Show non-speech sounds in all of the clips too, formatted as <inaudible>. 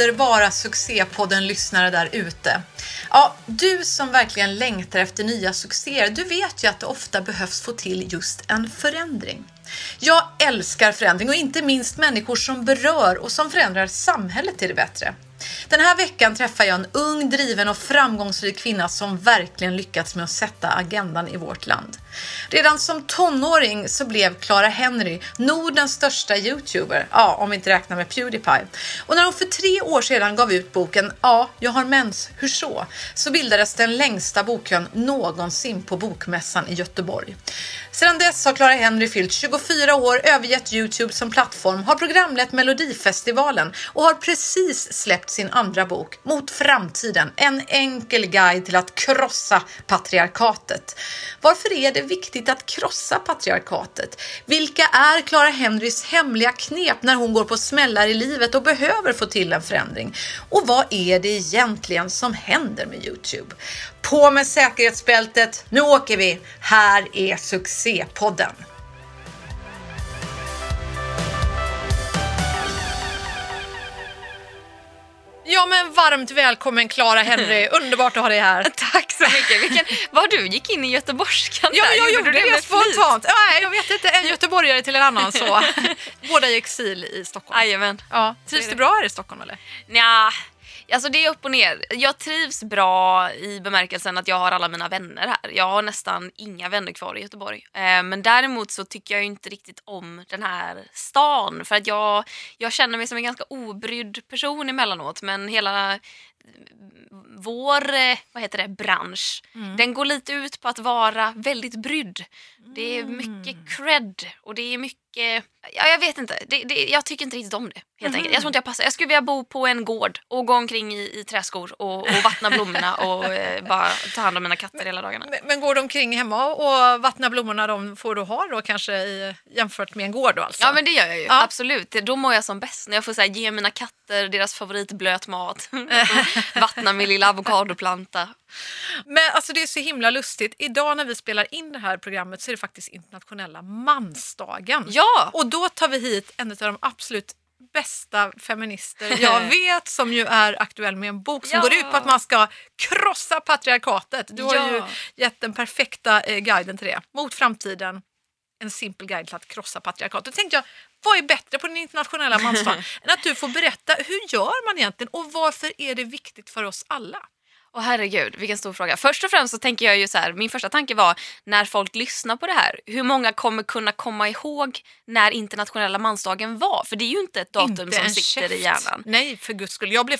underbara succépodden-lyssnare där ute. Ja, du som verkligen längtar efter nya succéer, du vet ju att det ofta behövs få till just en förändring. Jag älskar förändring och inte minst människor som berör och som förändrar samhället till det bättre. Den här veckan träffar jag en ung, driven och framgångsrik kvinna som verkligen lyckats med att sätta agendan i vårt land. Redan som tonåring så blev Clara Henry Nordens största youtuber, ja, om vi inte räknar med Pewdiepie. Och när hon för tre år sedan gav ut boken Ja, jag har mens, hur så? Så bildades den längsta bokkön någonsin på Bokmässan i Göteborg. Sedan dess har Clara Henry fyllt 24 år, övergett Youtube som plattform, har programlett Melodifestivalen och har precis släppt sin andra bok Mot framtiden, en enkel guide till att krossa patriarkatet. Varför är det viktigt att krossa patriarkatet? Vilka är Clara Henrys hemliga knep när hon går på smällar i livet och behöver få till en förändring? Och vad är det egentligen som händer med Youtube? På med säkerhetsbältet, nu åker vi! Här är succépodden! Ja men varmt välkommen Clara Henry, <laughs> underbart att ha dig här. Tack så mycket. Vilken, vad du gick in i göteborgskan Ja, jag gjorde du det, flit? spontant. Nej, jag vet inte, en göteborgare till en annan så. <laughs> Båda i exil i Stockholm. Jajamän. Ja, trivs du bra här i Stockholm eller? Nja, alltså det är upp och ner. Jag trivs bra i bemärkelsen att jag har alla mina vänner här. Jag har nästan inga vänner kvar i Göteborg. Eh, men däremot så tycker jag inte riktigt om den här stan. För att jag, jag känner mig som en ganska obrydd person emellanåt. Men hela vår eh, vad heter det, bransch, den går lite ut på att vara väldigt brydd. Det är mycket cred och det är mycket, ja, jag vet inte, det, det, jag tycker inte riktigt om det helt enkelt. Jag tror inte jag passar. Jag skulle vilja bo på en gård och gå omkring i, i träskor och, och vattna blommorna och eh, bara ta hand om mina katter hela dagarna. Men, men går de omkring hemma och vattnar blommorna de får du ha då kanske i, jämfört med en gård då alltså? Ja men det gör jag ju, Ja. absolut. Då mår jag som bäst när jag får så här, ge mina katter deras favoritblöt mat. <laughs> Vattna min lilla avokadoplanta. Men alltså det är så himla lustigt. Idag när vi spelar in det här programmet så är det faktiskt internationella mansdagen. Ja! Och då tar vi hit en av de absolut bästa feminister <laughs> jag vet som ju är aktuell med en bok som Ja. går ut på att man ska krossa patriarkatet. Du har Ja. ju gett den perfekta eh, guiden till det. Mot framtiden, en simpel guide till att krossa patriarkatet. Då tänkte jag, vad är bättre på den internationella mansdagen <laughs> än att du får berätta hur gör man egentligen och varför är det viktigt för oss alla? Åh herregud, vilken stor fråga. Först och främst så tänker jag ju så här, min första tanke var när folk lyssnar på det här, hur många kommer kunna komma ihåg när internationella mansdagen var? För det är ju inte ett datum Inte som sitter käft. i hjärnan. Nej, för guds skull. Jag, blev,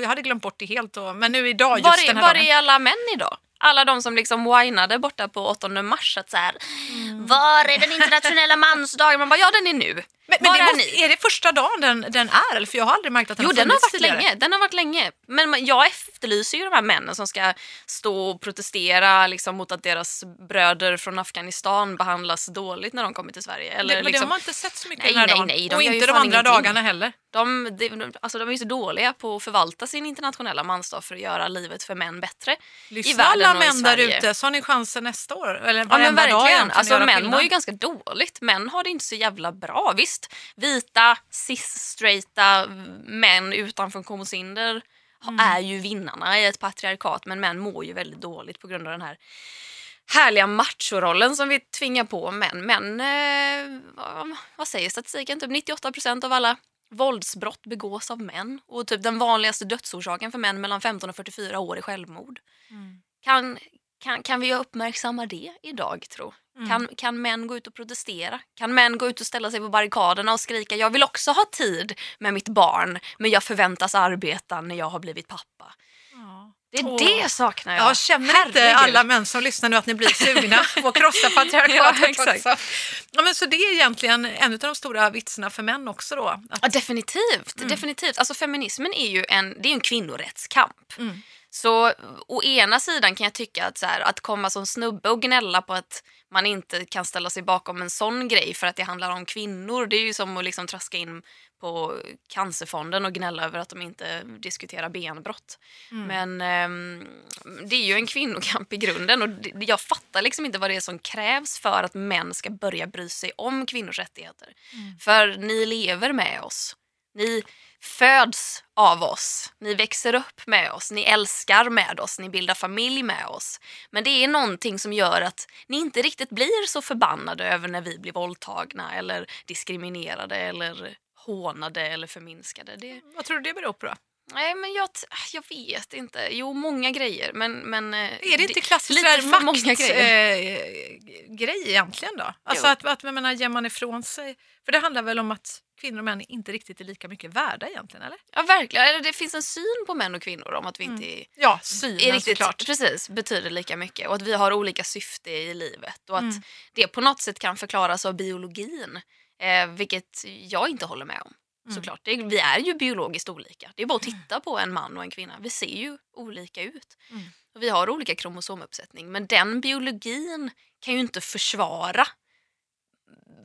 jag hade glömt bort det helt, då, men nu idag, just Var den är, här var dagen. är alla män idag? Alla de som liksom whinade borta på 8 mars att så här, Mm. var är den internationella mansdagen? Man bara, ja den är nu. Men, men det är måste, är det första dagen den, den är? Eller? För jag har aldrig märkt att den Jo har den har varit tidigare. länge, den har varit länge. Men jag efterlyser ju de här männen som ska stå och protestera liksom, mot att deras bröder från Afghanistan behandlas dåligt när de kommer till Sverige. Eller, det, men det liksom, har man inte sett så mycket Nej, den här nej, dagen. nej, de Och inte de andra ingenting. dagarna heller. de, de, alltså, de är ju så dåliga på att förvalta sin internationella mansdag för att göra livet för män bättre. i Lyssna världen alla i män där ute så har ni chansen nästa år. Eller Ja men verkligen. Alltså, män skillnad. mår ju ganska dåligt. Män har det inte så jävla bra. Visst, vita, cis-straighta män utan funktionshinder Mm. är ju vinnarna i ett patriarkat men män mår ju väldigt dåligt på grund av den här härliga machorollen som vi tvingar på män. Män, eh, vad- säger statistiken? Typ 98% av alla våldsbrott begås av män. Och typ den vanligaste dödsorsaken för män mellan 15 och 44 år är självmord. Mm. Kan, kan, kan vi uppmärksamma det idag, tro? Mm. Kan, kan män gå ut och protestera? Kan män gå ut och ställa sig på barrikaderna och skrika jag vill också ha tid med mitt barn men jag förväntas arbeta när jag har blivit pappa? Ja. Det är Åh. det saknar jag. Ja, känner inte Herregud. alla män som lyssnar nu att ni blir sugna <laughs> på att krossa patriarkatet Ja, också? Ja, men så det är egentligen en av de stora vitserna för män också då. Att, Ja, definitivt. definitivt. Alltså, feminismen är ju en, det är en kvinnorättskamp. Mm. Så å ena sidan kan jag tycka att, så här, att komma som snubbe och gnälla på att man inte kan ställa sig bakom en sån grej för att det handlar om kvinnor. Det är ju som att liksom traska in på Cancerfonden och gnälla över att de inte diskuterar benbrott. Men ehm, det är ju en kvinnokamp i grunden och det, jag fattar liksom inte vad det är som krävs för att män ska börja bry sig om kvinnors rättigheter. För ni lever med oss. Ni föds av oss. Ni växer upp med oss, ni älskar med oss, ni bildar familj med oss. Men det är någonting som gör att ni inte riktigt blir så förbannade över när vi blir våldtagna eller diskriminerade eller hånade eller förminskade. Det... Vad tror du det beror på då? Nej, men jag, jag vet inte. Jo, många grejer. Men, men, är det inte klassiskt lite för många grejer? Eh, grej egentligen då? Alltså att, att jag menar, ger man ifrån sig... För det handlar väl om att kvinnor och män inte riktigt är lika mycket värda egentligen, eller? Ja, verkligen. Eller det finns en syn på män och kvinnor om att vi inte är, Ja, synen är riktigt, såklart. precis, betyder lika mycket och att vi har olika syfte i livet och att Mm. det på något sätt kan förklaras av biologin, eh, vilket jag inte håller med om. Mm. Såklart. Det, vi är ju biologiskt olika. Det är bara att titta på en man och en kvinna. Vi ser ju olika ut. Mm. Och vi har olika kromosomuppsättning. Men den biologin kan ju inte försvara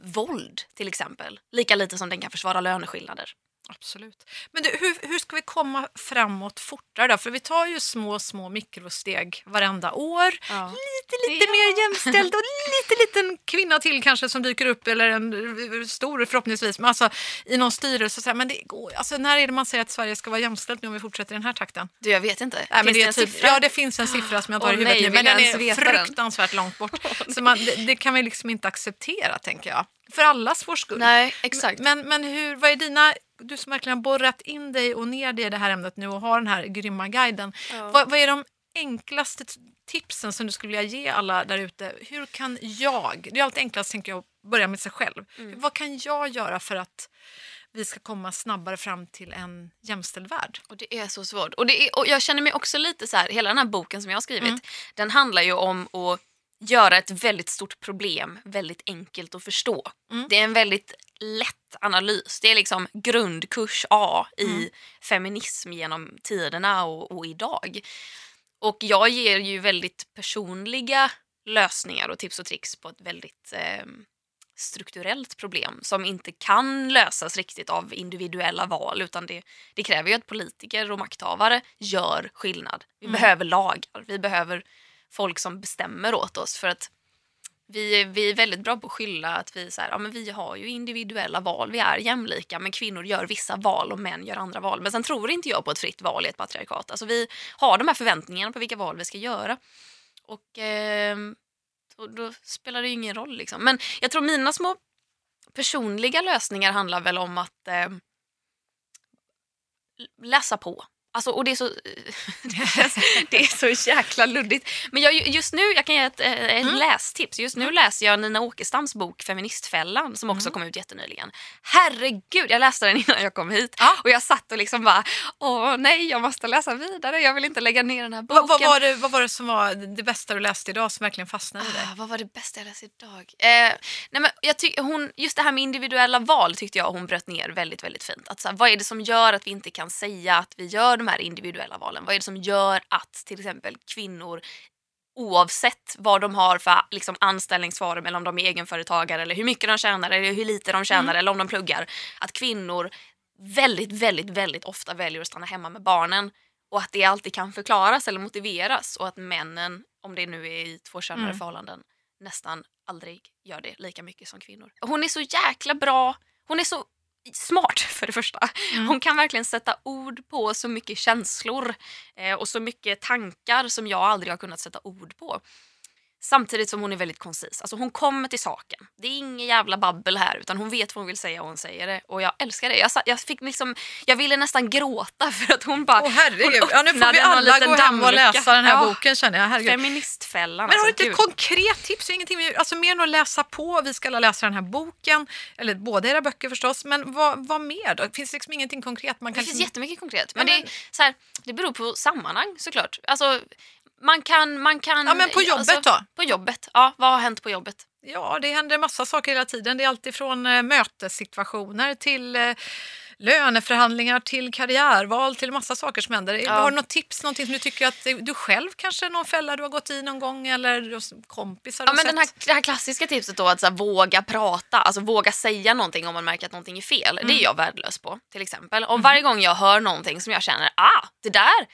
våld till exempel. Lika lite som den kan försvara löneskillnader. Absolut. Men du, hur, hur ska vi komma framåt fortare då? För vi tar ju små, små mikrosteg varenda år. Ja. Lite, lite Ja. mer jämställd och <laughs> lite liten kvinna till kanske som dyker upp eller en stor förhoppningsvis, men alltså i någon styrelse. Så här, men det går, alltså, när är det man säger att Sverige ska vara jämställt nu om vi fortsätter i den här takten? Du, jag vet inte. Nej, men det det en typ, siffra? ja, det finns en siffra som jag inte har i huvudet nej, nu, men den är veta den? fruktansvärt långt bort. <laughs> Så man, det, det kan vi liksom inte acceptera, tänker jag. För allas vår skull. Nej, exakt. Men, men hur, vad är dina, du som verkligen har borrat in dig och ner dig i det här ämnet nu och har den här grymma guiden. Ja. Vad, vad är de enklaste tipsen som du skulle vilja ge alla där ute? Hur kan jag, det är alltid enklast tänker jag, att börja med sig själv. Mm. Vad kan jag göra för att vi ska komma snabbare fram till en jämställd värld? Och det är så svårt. Och, det är, och jag känner mig också lite så här, hela den här boken som jag har skrivit, Mm. den handlar ju om att göra ett väldigt stort problem väldigt enkelt att förstå. Mm. Det är en väldigt lätt analys. Det är liksom grundkurs A i Mm. feminism genom tiderna och, och idag. Och jag ger ju väldigt personliga lösningar och tips och tricks på ett väldigt eh, strukturellt problem som inte kan lösas riktigt av individuella val utan det, det kräver ju att politiker och makthavare gör skillnad. Vi Mm. behöver lagar, vi behöver folk som bestämmer åt oss för att vi, är- vi är väldigt bra på att skylla att vi, så här, ja, men vi har ju individuella val, vi är jämlika men kvinnor gör vissa val och män gör andra val. Men sen tror inte jag på ett fritt val i ett patriarkat. Alltså vi har de här förväntningarna på vilka val vi ska göra. Och eh, då, då spelar det ju ingen roll. Liksom. Men jag tror mina små personliga lösningar handlar väl om att eh, läsa på. Alltså, och det är, så, <laughs> det är så jäkla luddigt. Men jag, just nu, jag kan ge ett, eh, ett Mm. lästips. Just nu läser jag Nina Åkestams bok Feministfällan som också kom ut jättenyligen. Herregud, jag läste den innan jag kom hit. Ja. Och jag satt och liksom bara, åh nej, jag måste läsa vidare. Jag vill inte lägga ner den här boken. Vad, vad, var det, vad var det som var det bästa du läste idag som verkligen fastnade i dig? Ah, vad var det bästa jag läste idag? Eh, nej men jag ty- hon, just det här med individuella val tyckte jag hon bröt ner väldigt, väldigt fint. Att, så här, vad är det som gör att vi inte kan säga att vi gör de här individuella valen? Vad är det som gör att till exempel kvinnor oavsett vad de har för liksom, anställningsform eller om de är egenföretagare eller hur mycket de tjänar eller hur lite de tjänar eller om de pluggar. Att kvinnor väldigt, väldigt, väldigt ofta väljer att stanna hemma med barnen och att det alltid kan förklaras eller motiveras och att männen, om det nu är i tvåkönade Mm. förhållanden, nästan aldrig gör det lika mycket som kvinnor. Hon är så jäkla bra, hon är så smart för det första. Mm. Hon kan verkligen sätta ord på så mycket känslor eh, och så mycket tankar som jag aldrig har kunnat sätta ord på. Samtidigt som hon är väldigt koncis. Alltså hon kommer till saken. Det är ingen jävla babbel här utan hon vet vad hon vill säga och hon säger det. Och jag älskar det. Jag, jag, fick liksom, jag ville nästan gråta <laughs> för att hon bara... Åh herregud, ja, nu får vi alla gå hem och läsa den här Ja, boken känner jag. Herregud. Feministfällan. Men har du alltså, inte ett konkret tips? Ingenting, alltså mer än att läsa på. Vi ska alla läsa den här boken, eller båda era böcker förstås. Men vad, vad mer då? Finns det liksom ingenting konkret man Det kan... finns liksom- jättemycket konkret. Ja, Men, men- Det, är, så här, det beror på sammanhang såklart. Alltså, man kan, man kan... Ja, men på jobbet alltså, då? På jobbet. Ja, vad har hänt på jobbet? Ja, det händer massa saker hela tiden. Det är alltid från eh, mötessituationer till eh, löneförhandlingar till karriärval till massa saker som händer. Ja. Har du något tips, någonting som du tycker att du själv kanske någon fälla du har gått i någon gång eller kompisar Ja, men den här, det här klassiska tipset då att så här, våga prata, alltså våga säga någonting om man märker att någonting är fel. Mm. Det är jag värdelös på till exempel. Och varje gång jag hör någonting som jag känner, ah, det där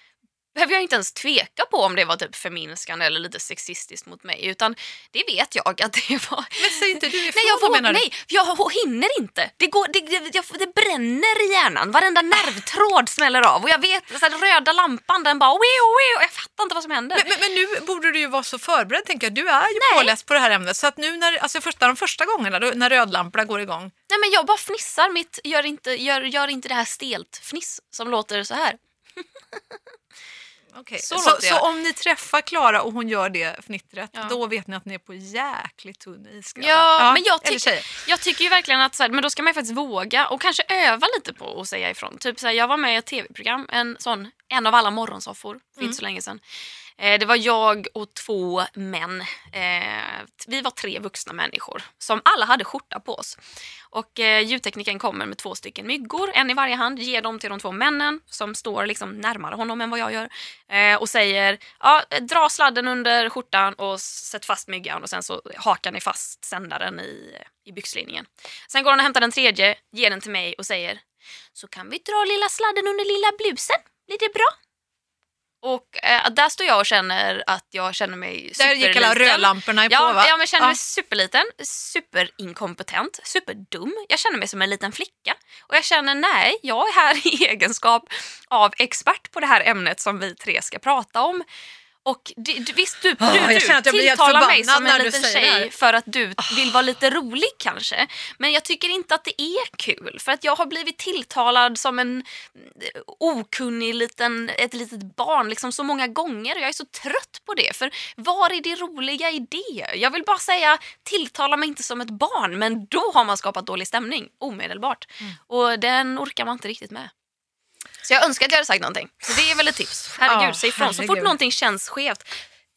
behöver jag inte ens tveka på om det var typ förminskande eller lite sexistiskt mot mig. Utan det vet jag att det var. Men säg inte du ifrån, Nej, jag, menar du? nej, jag hinner inte. Det, går, det, det, jag, det bränner i hjärnan. Varenda nervtråd smäller av. Och jag vet, så här, röda lampan den bara... Wii, wii, jag fattar inte vad som händer. Men, men, men nu borde du ju vara så förberedd tänker jag. Du är ju Nej. påläst på det här ämnet. Så att nu när, alltså första, de första gångerna då, när rödlamporna går igång. Nej, men jag bara fnissar mitt... Gör inte, gör, gör inte det här stelt fniss som låter så här. <laughs> Okay. Så Så, så, om ni träffar Klara och hon gör det fnittret, Ja. då vet ni att ni är på jäkligt tunn is. grabbar. Ja, men jag, tyck, jag tycker ju verkligen att så här, men då ska man ju faktiskt våga och kanske öva lite på att säga ifrån. Typ så här, jag var med i ett tv-program, en sån, en av alla morgonsoffor för Mm. inte så länge sedan. Eh, det var jag och två män. Eh, vi var tre vuxna människor som alla hade skjorta på oss. Och eh, ljudteknikern kommer med två stycken myggor, en i varje hand, ger dem till de två männen som står liksom närmare honom än vad jag gör. Eh, och säger, ja, dra sladden under skjortan och sätt fast myggan och sen så hakar ni fast sändaren i, i byxlinningen. Sen går han och hämtar den tredje, ger den till mig och säger, så kan vi dra lilla sladden under lilla blusen, blir det bra? Och eh, där står jag och känner att jag känner mig Där gick alla superliten. rödlamporna på va? ja jag känner Ja. mig superliten, superinkompetent, superdum. Jag känner mig som en liten flicka. Och jag känner nej, jag är här i <laughs> egenskap av expert på det här ämnet som vi tre ska prata om. Och du, du, visst, du, Ah, du, jag du jag tilltalar mig som en liten det tjej för att du vill vara lite rolig kanske. Men jag tycker inte att det är kul för att jag har blivit tilltalad som en eh, okunnig liten, ett litet barn liksom så många gånger och jag är så trött på det. För var är det roliga i det? Jag vill bara säga tilltala mig inte som ett barn men då har man skapat dålig stämning omedelbart. Mm. Och den orkar man inte riktigt med. Så jag önskar att jag hade sagt någonting. Så det är väl ett tips. Herregud, Ja, säg ifrån. Så fort någonting känns skevt.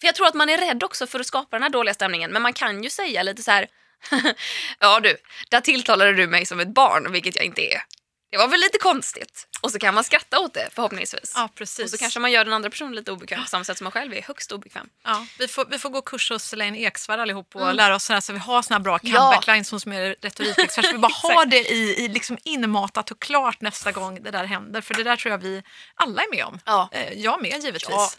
För jag tror att man är rädd också för att skapa den här dåliga stämningen. Men man kan ju säga lite så här. <laughs> ja du, där tilltalade du mig som ett barn, vilket jag inte är. Det var väl lite konstigt. Och så kan man skratta åt det förhoppningsvis. Ja, och precis. så kanske man gör den andra personen lite obekväm på samma sätt som man själv är högst obekväm. Ja, vi, får, vi får gå kurs hos Elaine Eksvärd allihop och lära oss sådär, så vi har såna bra Ja. comeback-lines hon som är retorikexpert. Så vi bara <laughs> har det i, i liksom inmatat och klart nästa gång det där händer. För det där tror jag vi alla är med om. Ja. Eh, jag med givetvis. Ja.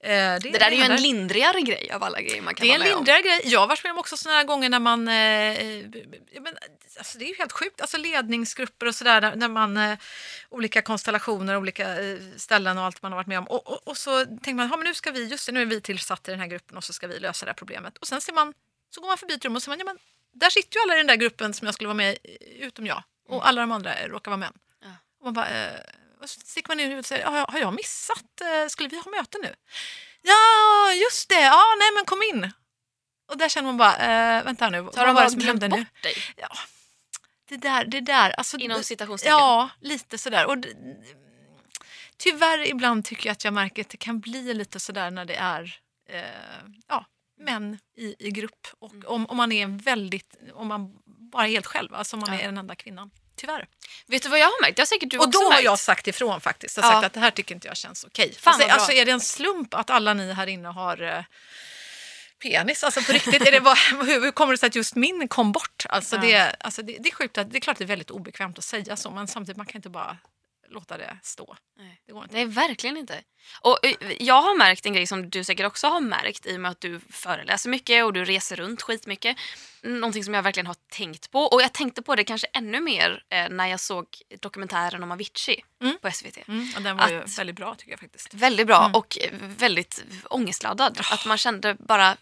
Eh, det, Det där är ju en lindrigare grej av alla grejer man kan Det är en med om. lindrigare grej. Jag har varit med om också såna här gånger när man... Eh, eh, men, alltså det är ju helt sjukt. Alltså ledningsgrupper och sådär när, när man... Eh, olika konstellationer, olika eh, ställen och allt man har varit med om. Och, och, och så tänker man, men nu ska vi, just det, nu är vi tillsatta i den här gruppen och så ska vi lösa det här problemet. Och sen ser man, så går man förbi ett rum och så ser man, ja, men där sitter ju alla i den där gruppen som jag skulle vara med i, utom jag. Och alla de andra råkar vara män. Ja. Och man bara, eh, och så sticker man ner huvudet och säger, har jag, missat? Eh, skulle vi ha möte nu? Ja, just det. Ja, nej men kom in. Och där känner man bara, eh, vänta nu, Så har vad var det som hände nu? dig. Ja, det där, det där. Alltså, Inom citationstecken. Ja, lite sådär. Och, tyvärr ibland tycker jag att jag märker att det kan bli lite sådär när det är eh, ja, män i, i grupp. Och Mm. om, om man är väldigt, om man bara är helt själv, alltså om man Ja. är den enda kvinnan. Tyvärr. Vet du vad jag har märkt? Har säkert du Och då har märkt. jag sagt ifrån faktiskt. Jag har Ja. sagt att det här tycker inte jag känns okej. Fan, Alltså, alltså är det en slump att alla ni här inne har eh, penis? Alltså på riktigt, är det bara, <laughs> hur, hur kommer det sig att just min kom bort? Alltså, Ja. det, alltså det, det är sjukt, att, det är klart det är väldigt obekvämt att säga så men samtidigt man kan inte bara låta det stå. Nej. Det går inte. Nej, verkligen inte. Och eh, Jag har märkt en grej som du säkert också har märkt i och med att du föreläser mycket och du reser runt skitmycket. Någonting som jag verkligen har tänkt på. Och jag tänkte på det kanske ännu mer eh, när jag såg dokumentären om Avicii Mm. på SVT. Mm, och den var ju Att- väldigt bra tycker jag faktiskt. Väldigt bra Mm. och eh, väldigt ångestladdad. Att man kände bara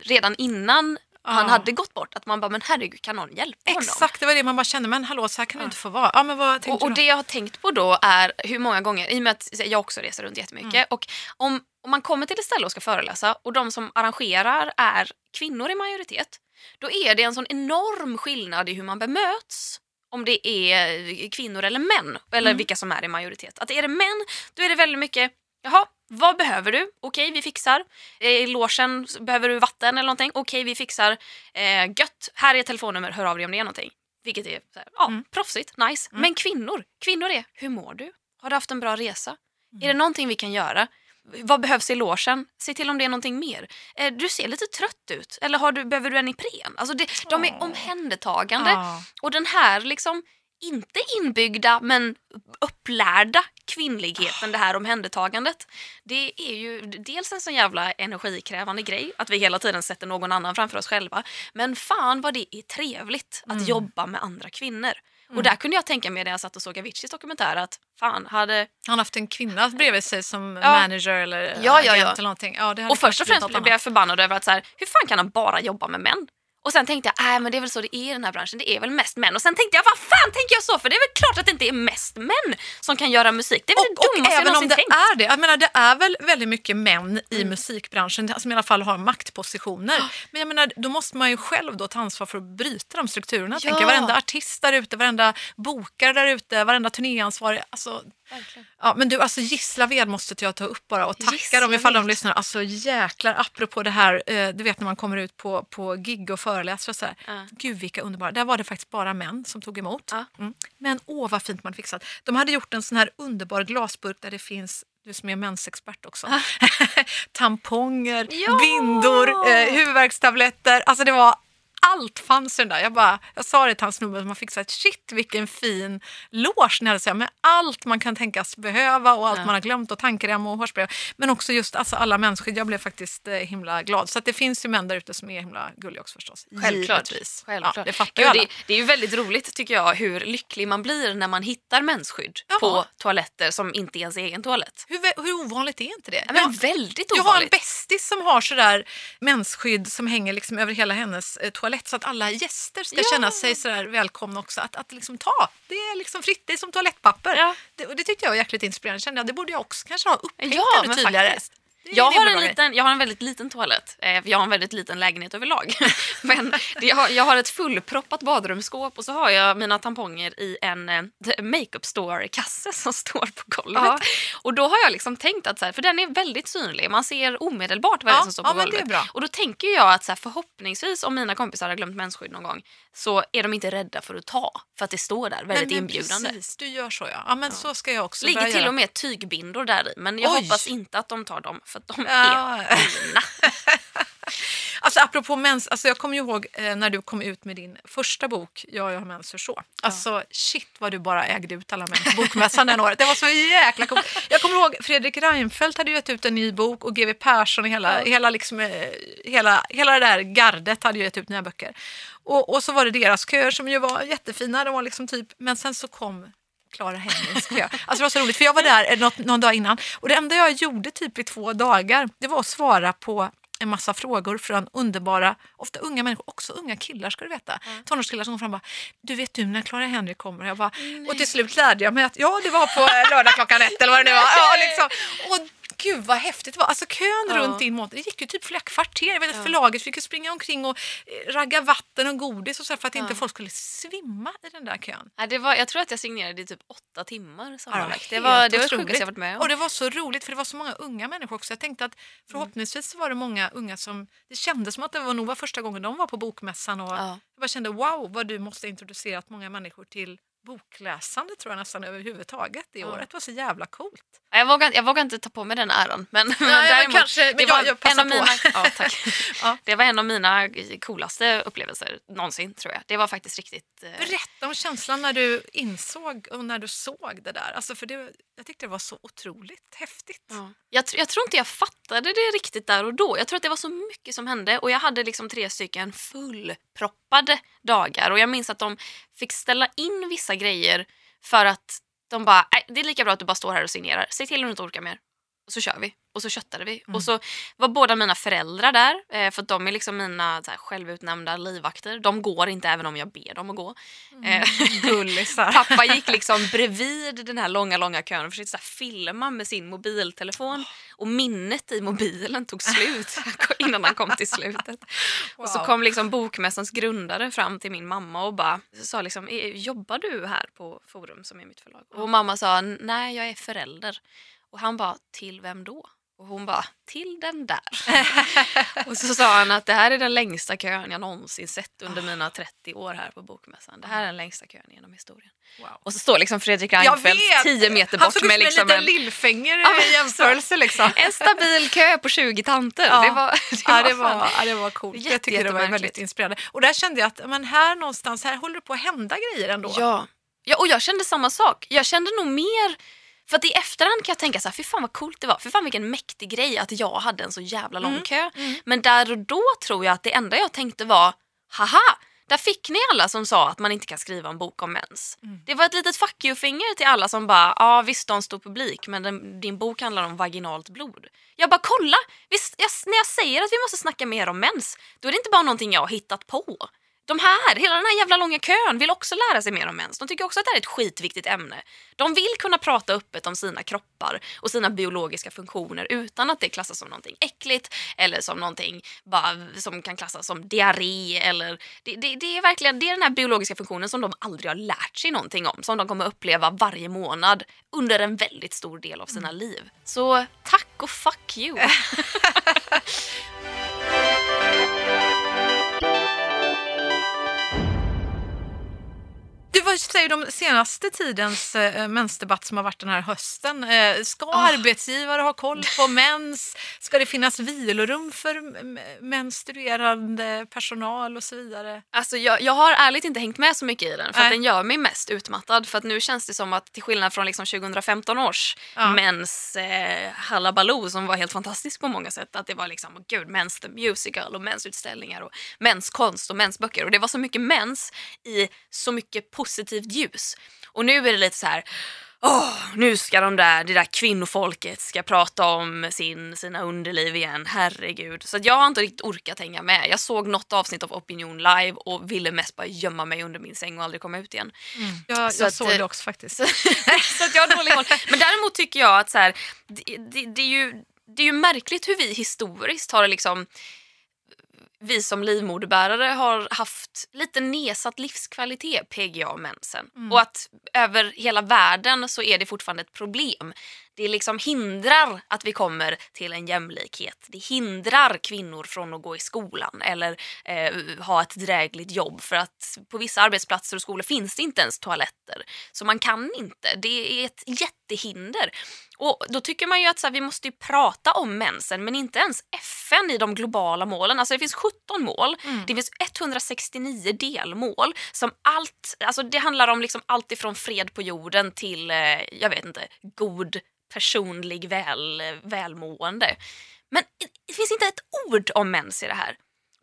redan innan han hade gått bort att man bara men herregud kan någon hjälpa honom? Exakt, det var det man bara kände, men hallå så här kan det inte få vara. Ja, men vad Och, och det jag har tänkt på då är hur många gånger, i och med att jag också reser runt jättemycket, Mm. och om, om man kommer till ett ställe och ska föreläsa och de som arrangerar är kvinnor i majoritet, då är det en sån enorm skillnad i hur man bemöts om det är kvinnor eller män, eller Mm. vilka som är i majoritet. Att är det män, då är det väldigt mycket Jaha, vad behöver du? Okej, vi fixar. I så behöver du vatten eller någonting? Okej, vi fixar. Eh, gött, här är ett telefonnummer, hör av dig om det är någonting. Vilket är så här, ja, Mm. proffsigt, nice. Mm. Men kvinnor, kvinnor är, hur mår du? Har du haft en bra resa? Mm. Är det någonting vi kan göra? Vad behövs i logen? Se till om det är någonting mer. Eh, du ser lite trött ut. Eller har du, behöver du en Ipren? Alltså det, de är omhändertagande. Ja. Och den här liksom inte inbyggda men upplärda kvinnligheten, det här omhändertagandet. Det är ju dels en sån jävla energikrävande grej att vi hela tiden sätter någon annan framför oss själva. Men fan vad det är trevligt att Mm. jobba med andra kvinnor. Och där kunde jag tänka mig när jag satt och såg Aviciis dokumentär att fan hade... Han har haft en kvinna bredvid sig som Ja. manager eller Ja, ja, ja. eller någonting. Ja, Och först och främst blev jag förbannad över att så här, hur fan kan han bara jobba med män? Och sen tänkte jag, äh, men det är väl så det är i den här branschen, det är väl mest män. Och sen tänkte jag, vad fan tänker jag så? För det är väl klart att det inte är mest män som kan göra musik. Det är väl Och, det och dummaste jag även om det tänkt. är det, jag menar det är väl väldigt mycket män i Mm. musikbranschen som i alla fall har maktpositioner. Men jag menar då måste man ju själv då ta ansvar för att bryta de strukturerna. Ja. tänker varenda artist där ute, varenda bokare där ute, varenda turnéansvarig. Alltså, ja, men du, alltså Gislaved måste jag ta upp bara och tacka dem ifall de Gislaved. lyssnar. Alltså jäklar, apropå det här, eh, du vet när man kommer ut på, på gig och föreläser och så här. Ja. Gud vilka underbara, där var det faktiskt bara män som tog emot. Ja. Mm. Men åh vad fint man fixat. De hade gjort en sån här underbar glasburk där det finns du som är mensexpert också. <laughs> Tamponger, Ja! bindor, eh, huvudvärkstabletter. Alltså det var allt fanns i den där. Jag, bara, jag sa det till hans snubbe som har fixat, shit vilken fin loge ni hade så här, med allt man kan tänkas behöva och allt Ja. man har glömt och tandkräm och hårspray. Men också just alltså, alla mensskydd. Jag blev faktiskt eh, himla glad. Så det finns ju män där ute som är himla gulliga också förstås. Självklart. Givetvis. Självklart. Ja, det fattar ju alla. det, det är ju väldigt roligt tycker jag hur lycklig man blir när man hittar mensskydd Ja. på toaletter som inte är ens egen toalett. Hur, hur ovanligt är inte det? Ja, men Jag- väldigt Jag har en ovanligt. bästis som har sådär mensskydd som hänger liksom över hela hennes eh, toalett så att alla gäster ska Ja. känna sig sådär välkomna också. Att, att liksom ta, det är liksom fritt, det är som toalettpapper. Ja. Det, och det tyckte jag var jäkligt inspirerande. Kände jag, det borde jag också kanske ha upphängt Ja, ännu tydligare. faktiskt. Jag har, en liten, jag har en väldigt liten toalett. Eh, jag har en väldigt liten lägenhet överlag. <laughs> Men jag, har, jag har ett fullproppat badrumsskåp och så har jag mina tamponger i en eh, makeup store-kasse som står på golvet. Ja. Och då har jag liksom tänkt att, så här, för den är väldigt synlig, man ser omedelbart vad det är Ja, som står på ja, golvet. Och då tänker jag att så här, förhoppningsvis om mina kompisar har glömt mensskydd någon gång så är de inte rädda för att ta, för att det står där väldigt men, men inbjudande. Precis, du gör så ja. Ja men så ska jag också ligger till göra. och med tygbindor där i, men jag Oj. hoppas inte att de tar dem för att de Ja. är fina. <laughs> Alltså apropå mens, alltså jag kommer ihåg eh, när du kom ut med din första bok, Ja, jag har mens för så. Alltså shit vad du bara ägde ut alla män på bokmässan den året. Det var så jäkla coolt. Jag kommer ihåg Fredrik Reinfeldt hade gett ut en ny bok och GW Persson och hela, hela, liksom, eh, hela, hela det där gardet hade ju gett ut nya böcker. Och, och så var det deras köer som ju var jättefina, de var liksom typ, men sen så kom Clara Hemmings kö. Alltså det var så roligt för jag var där eh, något, någon dag innan och det enda jag gjorde typ i två dagar det var att svara på en massa frågor från underbara, ofta unga människor, också unga killar ska du veta. Tonårskillar som kom fram och bara, du vet du när Clara Henry kommer? Jag bara, och till slut lärde jag mig att ja det var på eh, lördag klockan ett eller vad det nu var. Ja, liksom. Och gud vad häftigt det var. Alltså kön Ja. runt in mot, det gick ju typ flera kvarter. Jag vet att förlaget fick ju springa omkring och eh, ragga vatten och godis och så för att inte folk skulle svimma i den där kön. Nej, det var, jag tror att jag signerade i typ åtta timmar sammanlagt. det var det, var det sjukaste jag varit med om. Och det var så roligt för det var så många unga människor också. Jag tänkte att förhoppningsvis var det många unga som, det kändes som att det var nog var första gången de var på bokmässan och Ja. jag bara kände wow vad du måste ha introducerat många människor till bokläsande tror jag nästan överhuvudtaget i Ja. år. Det var så jävla coolt. Jag, vågar, jag vågar inte ta på mig den äran. Men, men men däremot, kanske- men det jag- var jag passar en av mina, <laughs> ja, tack. Ja. Det var en av mina coolaste upplevelser någonsin tror jag. Det var faktiskt riktigt... eh, Berätta om känslan när du insåg och när du såg det där. Alltså för det, jag tyckte det var så otroligt häftigt. Ja. Jag, jag tror inte jag fattade det riktigt där och då. Jag tror att det var så mycket som hände och jag hade liksom tre stycken fullproppade dagar och jag minns att de fick ställa in vissa grejer för att de bara, det är lika bra att du bara står här och signerar. Säg till om du inte orkar mer. Och så kör vi. Och så köttade vi. Och så var båda mina föräldrar där, eh, för de är liksom mina så här, självutnämnda livvakter. De går inte även om jag ber dem att gå. Eh, <laughs> Gullisar. Pappa gick liksom bredvid den här långa, långa kön och försökte så här filma med sin mobiltelefon. Och minnet i mobilen tog slut <laughs> innan han kom till slutet. Och så Wow. kom liksom bokmässans grundare fram till min mamma och bara sa liksom, "Eh, jobbar du här på Forum som är mitt förlag? Och mamma sa, nej jag är förälder. Och han bara, till vem då? Och hon bara, till den där. <laughs> och så sa han att det här är den längsta kön jag någonsin sett under mina 30 år här på Bokmässan. Det här är den längsta kön genom historien. Wow. Och så står liksom Fredrik Reinfeldt vet! 10 meter Han bort såg ut med som liksom en liten en, lillfinger Ja, men i jämförelse liksom. en stabil kö på 20 tanter. Ja. Det var, <laughs> det Ja, det fan- var, ja, det var coolt. Jätte- jag tycker det var väldigt inspirerande. Och där kände jag att men här någonstans här håller det på att hända grejer ändå. Ja, Ja, och jag kände samma sak. Jag kände nog mer... För att i efterhand kan jag tänka så här, fy fan vad coolt det var. Fy fan vilken mäktig grej att jag hade en så jävla lång kö. Men där och då tror jag att det enda jag tänkte var, haha, där fick ni alla som sa att man inte kan skriva en bok om mens. Det var ett litet fuck you-finger till alla som bara, ja visst du har en stor publik men den, din bok handlar om vaginalt blod. Jag bara kolla, visst, jag, när jag säger att vi måste snacka mer om mens, då är det inte bara någonting jag har hittat på. De här, hela den här jävla långa kön vill också lära sig mer om mens. De tycker också att det här är ett skitviktigt ämne. De vill kunna prata öppet om sina kroppar och sina biologiska funktioner utan att det klassas som någonting äckligt eller som någonting bara, som kan klassas som diarré. Eller, det, det, det, är verkligen det är den här biologiska funktionen som de aldrig har lärt sig någonting om. Som de kommer uppleva varje månad under en väldigt stor del av sina liv. Så tack och fuck you! <laughs> <laughs> Du, vad säger du om senaste tidens eh, mensdebatt som har varit den här hösten? Eh, ska arbetsgivare ha koll på <laughs> mens? Ska det finnas vilorum för menstruerande personal och så vidare? Alltså jag, jag har ärligt inte hängt med så mycket i den för den gör mig mest utmattad. För att nu känns det som att till skillnad från liksom 2015 års Ja. mens eh, Hallabaloo som var helt fantastisk på många sätt. Att det var liksom, oh, gud, mens the musical och mensutställningar och menskonst och mensböcker. Och det var så mycket mens i så mycket positivt ljus. Och nu är det lite så här Åh, nu ska de där, det där kvinnofolket ska prata om sin, sina underliv igen, herregud. Så jag har inte riktigt orkat hänga med. Jag såg något avsnitt av Opinion live och ville mest bara gömma mig under min säng och aldrig komma ut igen. Jag, Så jag att, såg eh, det också faktiskt. <laughs> så att jag har dålig koll. Men däremot tycker jag att så här, det, det, det, är ju, det är ju märkligt hur vi historiskt har liksom vi som livmoderbärare har haft lite nedsatt livskvalitet, PGA och mensen. Och att över hela världen så är det fortfarande ett problem. Det liksom hindrar att vi kommer till en jämlikhet. Det hindrar kvinnor från att gå i skolan eller eh, ha ett drägligt jobb för att på vissa arbetsplatser och skolor finns det inte ens toaletter. Så man kan inte. Det är ett jättehinder. Och då tycker man ju att så här, vi måste ju prata om mensen men inte ens FN i de globala målen. Alltså det finns 17 mål, det finns 169 delmål som allt, alltså det handlar om liksom allt ifrån fred på jorden till, eh, jag vet inte, god personlig väl, välmående. Men det finns inte ett ord om mens i det här.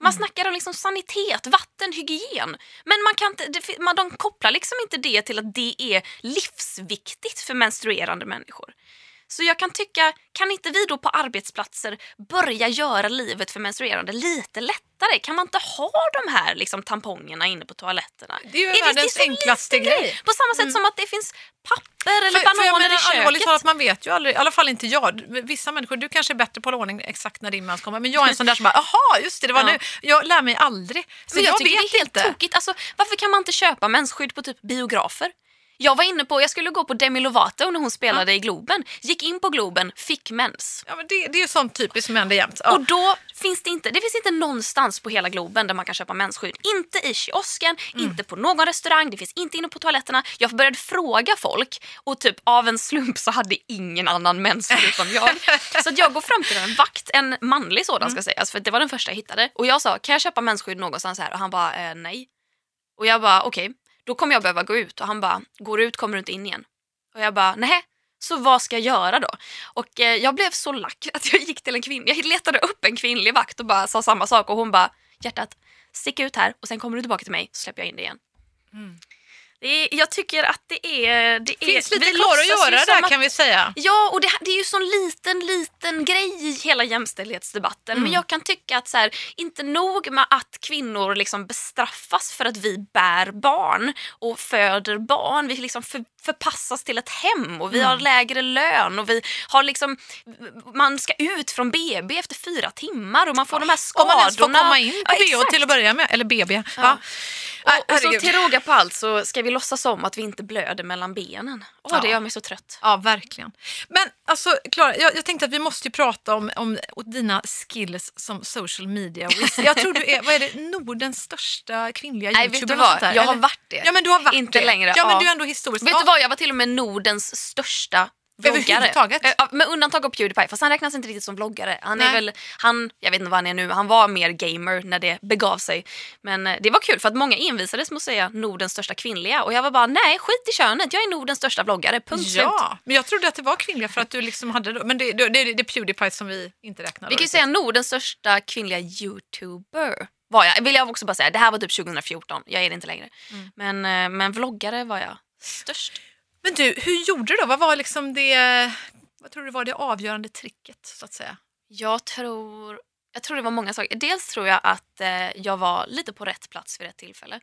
Man snackar om liksom sanitet, vatten, hygien. Men man kan inte, det, man, de kopplar liksom inte det till att det är livsviktigt för menstruerande människor. Så jag kan tycka, kan inte vi då på arbetsplatser börja göra livet för menstruerande lite lättare? Kan man inte ha de här liksom, tampongerna inne på toaletterna? Det är ju det världens så enklaste liten grej. På samma sätt som att det finns papper eller För, för bananer menar, i allvarligt köket. talat, man vet ju aldrig, i alla fall inte jag. Vissa människor, du kanske är bättre på att hålla ordning exakt när din mens kommer, men jag är en sån där som bara, aha, just det, det var Ja. nu. Jag lär mig aldrig. Så Men jag, jag, tycker vet det är helt inte. tokigt. Alltså, varför kan man inte köpa mensskydd på typ biografer? Jag var inne på, jag skulle gå på Demi Lovato när hon spelade i Globen. Gick in på Globen, fick mens. Ja, men det, det är ju sånt typiskt som händer jämt. Ja. Och då finns det inte, det finns inte någonstans på hela Globen där man kan köpa mensskydd. Inte i kiosken, Mm. inte på någon restaurang, det finns inte inne på toaletterna. Jag började fråga folk och typ av en slump så hade ingen annan mens förutom jag. <laughs> så jag går fram till en vakt, en manlig sådan Mm. ska sägas, för det var den första jag hittade. Och jag sa, kan jag köpa mensskydd någonstans här? Och han bara, eh, nej. Och jag bara, okej, då kommer jag behöva gå ut. Och han bara, går du ut kommer du inte in igen. Och jag bara, nej. Så vad ska jag göra då? Och eh, jag blev så lack <laughs> att jag gick till en kvinna. Jag letade upp en kvinnlig vakt och bara sa samma sak och hon bara, hjärtat, stick ut här och sen kommer du tillbaka till mig så släpper jag in dig igen. Mm är, jag tycker att det är... Det finns är, lite kvar att göra där att- kan vi säga. Ja, och det, det är ju sån liten, liten grej i hela jämställdhetsdebatten. Men jag kan tycka att så här, inte nog med att kvinnor liksom bestraffas för att vi bär barn och föder barn. Vi liksom för, förpassas till ett hem och vi har lägre lön och vi har liksom, man ska ut från BB efter fyra timmar och man får de här Om skadorna. man ens får komma in på Ja, BH till att börja med. Eller BB. Ja. Och, och så till råga på allt så ska vi låtsas om att vi inte blöder mellan benen. Åh, Ja. det gör mig så trött. Ja, verkligen. Men alltså, Klara, jag, jag tänkte att vi måste ju prata om, om dina skills som social media. Jag tror du är, vad är det, Nordens största kvinnliga Nej, youtuber? vet du vad? där, Jag har eller? varit det. Ja, men du har varit Inte det. längre, Ja, men ja. du är ändå historiskt. Vet ja. du vad, jag var till och med Nordens största vloggare. Eh, Med undantag av Pewdiepie, fast han räknas inte riktigt som vloggare. Han är Nej. väl, han, jag vet inte vad han är nu, han var mer gamer när det begav sig. Men eh, det var kul för att många envisades med att säga Nordens största kvinnliga och jag var bara nej, skit i könet, jag är Nordens största vloggare, punkt slut. Ja, men jag trodde att det var kvinnliga för att du liksom hade... Men det, det, det, det är Pewdiepie som vi inte räknar. Vi kan ju säga Nordens största kvinnliga youtuber. Var jag, vill jag också bara säga. Det här var typ 2014, jag är det inte längre. Mm. Men, eh, men vloggare var jag störst. Men du, hur gjorde du då? Vad var liksom det... Vad tror du var det avgörande tricket så att säga? Jag tror, jag tror det var många saker. Dels tror jag att eh, jag var lite på rätt plats vid rätt tillfälle.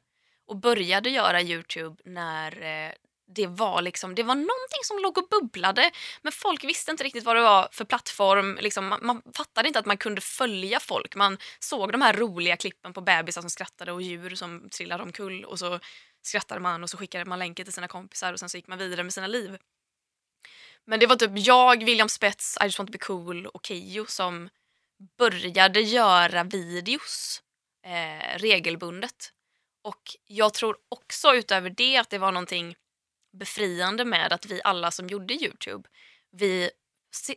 Och började göra Youtube när eh, det var liksom, det var någonting som låg och bubblade. Men folk visste inte riktigt vad det var för plattform. Liksom, man, man fattade inte att man kunde följa folk. Man såg de här roliga klippen på bebisar som skrattade och djur som trillade omkull. Och så skrattade man och så skickade man länken till sina kompisar och sen så gick man vidare med sina liv. Men det var typ jag, William Spets, I just want to be cool och Keyyo som började göra videos eh, regelbundet. Och jag tror också utöver det att det var någonting befriande med att vi alla som gjorde Youtube, vi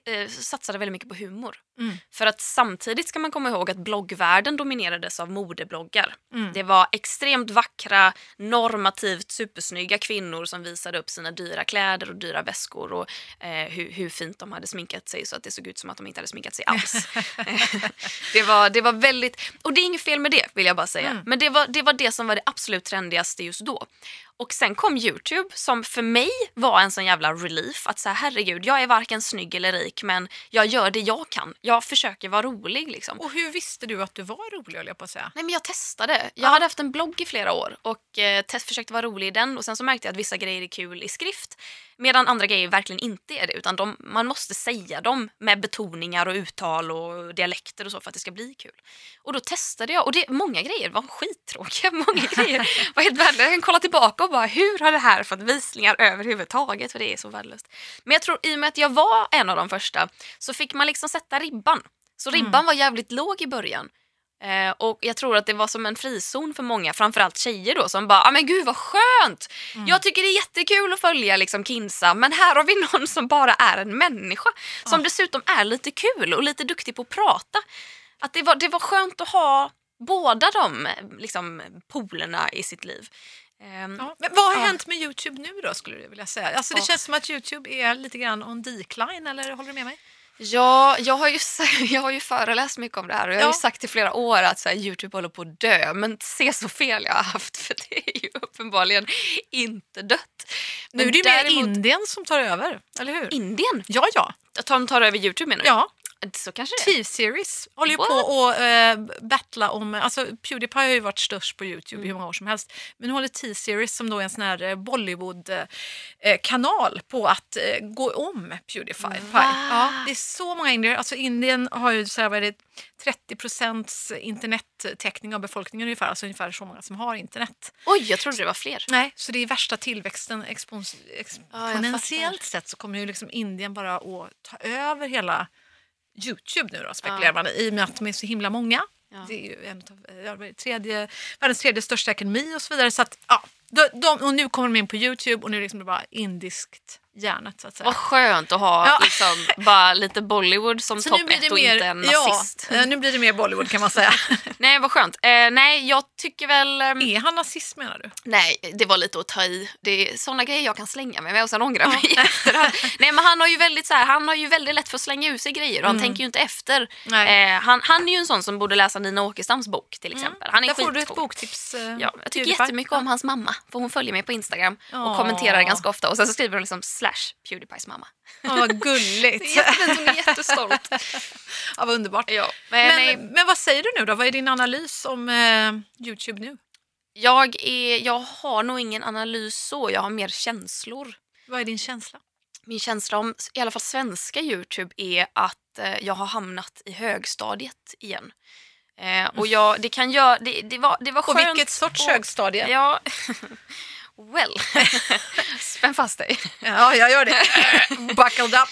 eh, satsade väldigt mycket på humor. Mm. För att samtidigt ska man komma ihåg att bloggvärlden dominerades av modebloggar. Mm. Det var extremt vackra, normativt supersnygga kvinnor som visade upp sina dyra kläder och dyra väskor och eh, hur, hur fint de hade sminkat sig så att det såg ut som att de inte hade sminkat sig alls. <laughs> <laughs> det, var, det var väldigt, och det är inget fel med det vill jag bara säga. Mm. Men det var, det var det som var det absolut trendigaste just då. Och sen kom Youtube som för mig var en sån jävla relief. Att säga herregud, jag är varken snygg eller rik men jag gör det jag kan. Jag försöker vara rolig liksom. Och hur visste du att du var rolig jag på att säga? Nej men jag testade. Jag hade haft en blogg i flera år och eh, test, försökte vara rolig i den och sen så märkte jag att vissa grejer är kul i skrift medan andra grejer verkligen inte är det utan de, man måste säga dem med betoningar och uttal och dialekter och så för att det ska bli kul. Och då testade jag och det, många grejer var skittråkiga. <laughs> Många grejer var helt värdelösa. Jag kan kolla tillbaka och bara hur har det här fått visningar överhuvudtaget för det är så värdelöst. Men jag tror i och med att jag var en av de första så fick man liksom sätta ribban. Så ribban var jävligt låg i början. Eh, och jag tror att det var som en frizon för många, framförallt tjejer då som bara ah, men gud vad skönt! Jag tycker det är jättekul att följa liksom Kinsa men här har vi <laughs> någon som bara är en människa som dessutom är lite kul och lite duktig på att prata. Att det var, det var skönt att ha båda de liksom, polerna i sitt liv. Ehm, Ja. Men vad har Ja. hänt med Youtube nu då skulle du vilja säga? Alltså det Ja. känns som att Youtube är lite grann on decline eller håller du med mig? Ja, jag har, ju, <laughs> jag har ju föreläst mycket om det här och jag har Ja. ju sagt i flera år att så här, Youtube håller på att dö. Men se så fel jag har haft <laughs> för det är ju uppenbarligen inte dött. Nu Men är det ju mer däremot- Indien som tar över, eller hur? Indien? Ja, ja. Att de tar över Youtube menar du? ja. Så kanske det. T-series håller ju What? på att äh, battla om... Alltså Pewdiepie har ju varit störst på Youtube Mm. i hur många år som helst. Men nu håller T-series som då är en sån här eh, Bollywood-kanal på att eh, gå om Pewdiepie. Va? Ja, det är så många indier. Alltså Indien har ju så här, vad är det, 30 procents internettäckning av befolkningen ungefär. Alltså ungefär så många som har internet. Oj, jag trodde det var fler. Nej, så det är värsta tillväxten expons- exponentiellt fattar. sett så kommer ju liksom Indien bara att ta över hela Youtube nu då spekulerar man i i och med att de är så himla många. Det är ju en av, tredje, världens tredje största ekonomi och så vidare. Så att, ja, de, de, och nu kommer de in på Youtube och nu är det liksom bara indiskt hjärnet så att säga. Vad skönt att ha Ja. <laughs> liksom, bara lite Bollywood som topp ett och mer, inte en ja, nazist. eh, nu blir det mer Bollywood kan man säga. <laughs> Nej, vad skönt. Eh, nej, jag tycker väl... ehm, är han nazist menar du? Nej, det var lite att ta i. Det är såna grejer jag kan slänga mig med och sen ångra mig <laughs> efterhand. Nej, men han har ju väldigt så här, han har ju väldigt lätt för att slänga ur sig grejer och han tänker ju inte efter. Mm. Eh, han, han är ju en sån som borde läsa Nina Åkerstams bok till exempel. Han är Där får du ett boktips. eh, Ja, jag tycker jättemycket om hans mamma. För hon följer mig på Instagram och Åh. kommenterar ganska ofta. Och sen så skriver hon liksom slash Pewdiepies mamma. Ja, vad Det är gulligt. <laughs> jättefint, hon är jättestolt. <laughs> ja, vad underbart. Ja, men, Men, men vad säger du nu då? Vad är din analys om eh, Youtube nu? jag, är, jag har nog ingen analys så, jag har mer känslor. Vad är din känsla? Min känsla om i alla fall svenska Youtube är att eh, jag har hamnat i högstadiet igen. Eh, och jag, det kan göra, det, det var, det var På skönt. vilket sorts och- högstadie? Ja, <laughs> well. <laughs> Spänn fast dig. Ja, jag gör det. Buckled up.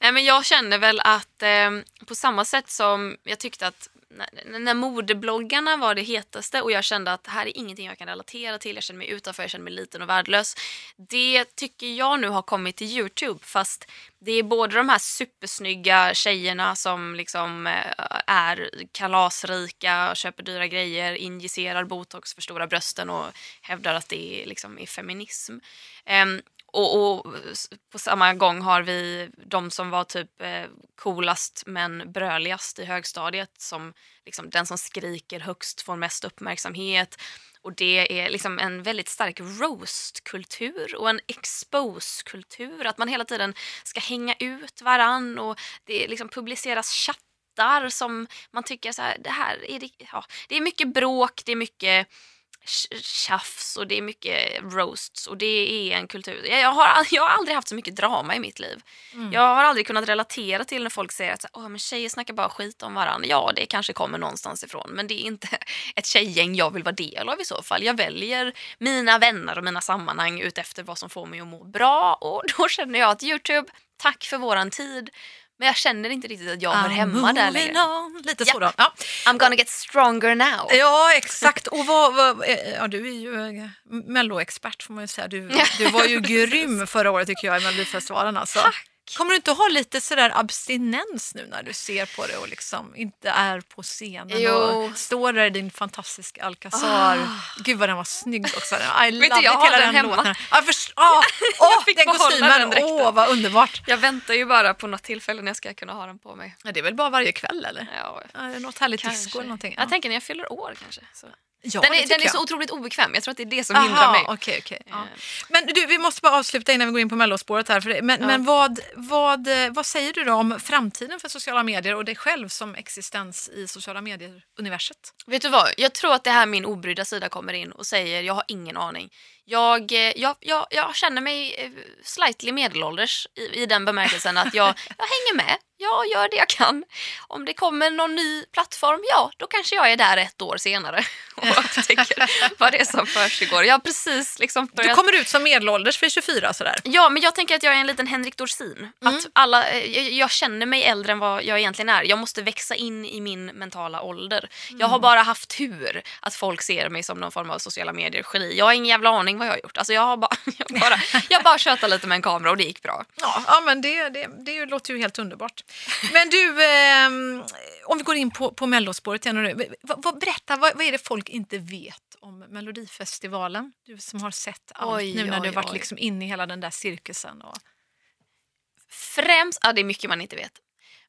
Nej, men jag känner väl att eh, på samma sätt som jag tyckte att när, när modebloggarna var det hetaste och jag kände att det här är ingenting jag kan relatera till, jag känner mig utanför, jag känner mig liten och värdelös. Det tycker jag nu har kommit till Youtube fast det är både de här supersnygga tjejerna som liksom eh, är kalasrika, köper dyra grejer, injicerar botox för stora brösten och hävdar att det liksom, är feminism. Ehm, och, och, på samma gång har vi de som var typ eh, coolast men bröligast i högstadiet. Som liksom, den som skriker högst får mest uppmärksamhet. Och det är liksom en väldigt stark roast-kultur och en expose-kultur. Att man hela tiden ska hänga ut varann och det liksom publiceras chattar som man tycker så här, det här är det, ja, det är mycket bråk, det är mycket tjafs och det är mycket roasts och det är en kultur. Jag har, jag har aldrig haft så mycket drama i mitt liv. Mm. Jag har aldrig kunnat relatera till när folk säger att Åh, men tjejer snackar bara skit om varandra. Ja, det kanske kommer någonstans ifrån men det är inte <laughs> ett tjejgäng jag vill vara del av i så fall. Jag väljer mina vänner och mina sammanhang utefter vad som får mig att må bra och <laughs> då känner jag att Youtube, tack för våran tid men jag känner inte riktigt att jag hör hemma där längre. On. Lite yep. så då. Ja. I'm gonna get stronger now. Ja, exakt. Och vad, vad, eh, ja, du är ju eh, melloexpert får man ju säga. Du, du var ju <laughs> grym förra året tycker jag i Melodifestivalen. Alltså. Tack. Kommer du inte ha lite sådär abstinens nu när du ser på det och liksom inte är på scenen jo. och står där i din fantastiska Alcazar. Oh. Gud vad den var snygg också. I Vet du, jag har den, den hemma. Låten. Ja, först, oh, <laughs> oh, den kostymen, åh oh, vad underbart. Jag väntar ju bara på något tillfälle när jag ska kunna ha den på mig. Ja, det är väl bara varje kväll eller? Ja. Ja, något härligt disco eller någonting. Ja. Jag tänker när jag fyller år kanske. Så. Ja, den är, den är så otroligt obekväm. Jag tror att det är det som Aha, hindrar mig. Okay, okay, ja. Men du, vi måste bara avsluta innan vi går in på mellospåret här. För det. Men, ja. men vad, vad, vad säger du då om framtiden för sociala medier och dig själv som existens i sociala medier-universet? Vet du vad? Jag tror att det här min obrydda sida kommer in och säger jag har ingen aning. Jag, eh, jag, jag, jag känner mig eh, slightly medelålders i, i den bemärkelsen att jag, <laughs> jag hänger med jag gör det jag kan. Om det kommer någon ny plattform, ja, då kanske jag är där ett år senare och <laughs> upptäcker vad det är som försiggår. Jag precis liksom börjat... Du kommer ut som medelålders för 24 sådär? Ja, men jag tänker att jag är en liten Henrik Dorsin. Mm. Att alla, eh, jag, jag, känner mig äldre än vad jag egentligen är. Jag måste växa in i min mentala ålder. Mm. Jag har bara haft tur att folk ser mig som någon form av sociala medier-geni. Jag har ingen jävla aning vad jag har gjort. Alltså jag har bara, <laughs> jag bara, jag bara tjötat lite med en kamera och det gick bra. Ja, ja men det, det, det låter ju helt underbart. Men du, eh, om vi går in på, på mellospåret igen. Nu, vad, berätta, vad, vad är det folk inte vet om Melodifestivalen? Du som har sett allt oj, nu när oj, du har varit liksom inne i hela den där cirkusen. Och... Främst, ja det är mycket man inte vet.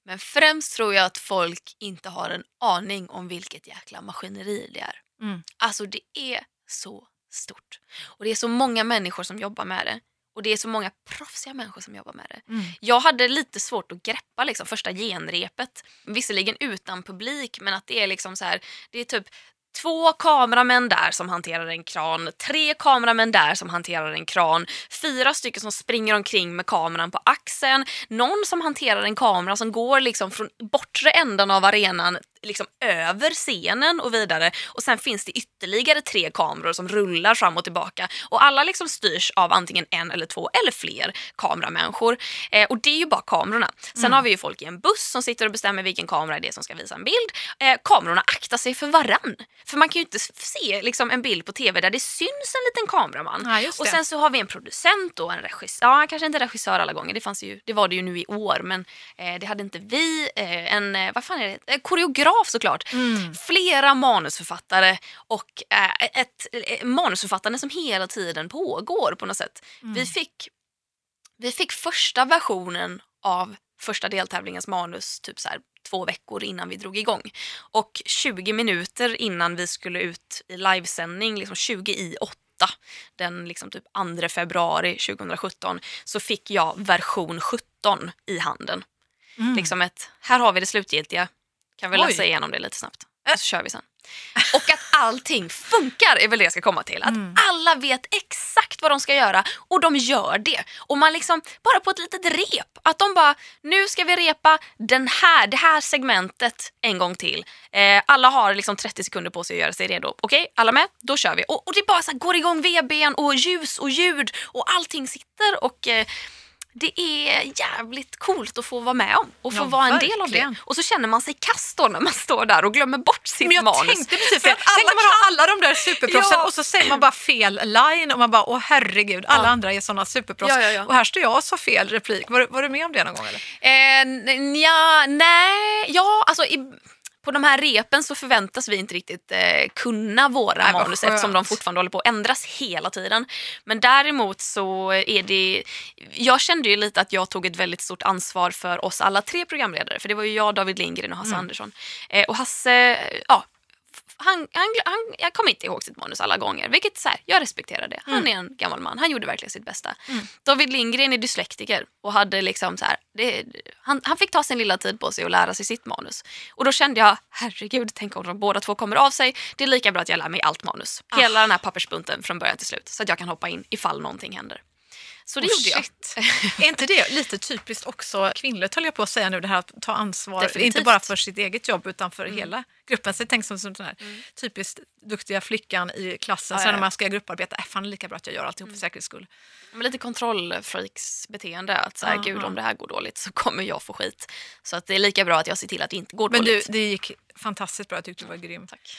Men främst tror jag att folk inte har en aning om vilket jäkla maskineri det är. Mm. Alltså det är så stort. Och det är så många människor som jobbar med det. Och det är så många proffsiga människor som jobbar med det. Mm. Jag hade lite svårt att greppa liksom, första genrepet. Visserligen utan publik men att det är liksom så här, det är typ två kameramän där som hanterar en kran, tre kameramän där som hanterar en kran, fyra stycken som springer omkring med kameran på axeln, någon som hanterar en kamera som går liksom från bortre änden av arenan liksom över scenen och vidare och sen finns det ytterligare tre kameror som rullar fram och tillbaka och alla liksom styrs av antingen en eller två eller fler kameramänniskor. Eh, och det är ju bara kamerorna. Sen mm. har vi ju folk i en buss som sitter och bestämmer vilken kamera det är som ska visa en bild. Eh, kamerorna aktar sig för varann. För man kan ju inte se liksom, en bild på tv där det syns en liten kameraman. Ja, och sen så har vi en producent och en regissör. Ja, kanske inte regissör alla gånger, det, fanns ju, det var det ju nu i år men eh, det hade inte vi. Eh, en, eh, vad fan är det? koreograf fotograf såklart. Mm. Flera manusförfattare och äh, ett äh, manusförfattande som hela tiden pågår på något sätt. Mm. Vi, fick, vi fick första versionen av första deltävlingens manus typ så här, två veckor innan vi drog igång. Och 20 minuter innan vi skulle ut i livesändning, liksom 20 i 8 den liksom typ 2 februari 2017 så fick jag version 17 i handen. Mm. Liksom ett, här har vi det slutgiltiga, kan vi läsa igenom det lite snabbt? Och så kör vi sen. Och att allting funkar är väl det jag ska komma till. Att mm. alla vet exakt vad de ska göra och de gör det. Och man liksom, bara på ett litet rep, att de bara, nu ska vi repa den här, det här segmentet en gång till. Eh, alla har liksom 30 sekunder på sig att göra sig redo. Okej, okay, alla med? Då kör vi. Och, och det bara så här, går igång VBn och ljus och ljud och allting sitter och eh, det är jävligt coolt att få vara med om och få Ja, vara en del av det. Och så känner man sig kass då när man står där och glömmer bort sitt Men jag manus. tänkte precis För att alla Tänk man har alla de där superproffsen Ja. och så säger man bara fel line och man bara åh herregud, alla Ja. andra är sådana superproffs. Och här står jag och sa fel replik. Var, var du med om det någon gång eller? Eh, n- ja, nej, ja, alltså i, på de här repen så förväntas vi inte riktigt eh, kunna våra Nej, manus eftersom de fortfarande håller på att ändras hela tiden. Men däremot så är det, jag kände ju lite att jag tog ett väldigt stort ansvar för oss alla tre programledare. För det var ju jag, David Lindgren och Hasse Mm. Andersson. Eh, och Hasse, ja, han, han, han, jag kommer inte ihåg sitt manus alla gånger, vilket så här, jag respekterar det. Han Mm. är en gammal man, han gjorde verkligen sitt bästa. David Lindgren är dyslektiker och hade liksom så här, det, han, han fick ta sin lilla tid på sig att lära sig sitt manus. Och då kände jag, herregud, tänk om de båda två kommer av sig. Det är lika bra att jag lär mig allt manus. Ah. Hela den här pappersbunten från början till slut. Så att jag kan hoppa in ifall någonting händer. Så det Oh, gjorde jag. shit. <laughs> är inte det lite typiskt också kvinnligt höll jag på att säga nu, det här att ta ansvar, Definitivt. inte bara för sitt eget jobb utan för Mm. hela gruppen. Så jag tänker som, som den här typiskt duktiga flickan i klassen, Ja, sen när man ska grupparbeta, äh, fan det är lika bra att jag gör alltihop för säkerhets skull. Men lite kontrollfreaks beteende. Att så här, gud om det här går dåligt så kommer jag få skit. Så att det är lika bra att jag ser till att det inte går Men dåligt. det gick fantastiskt bra, jag tyckte du var grym. Tack.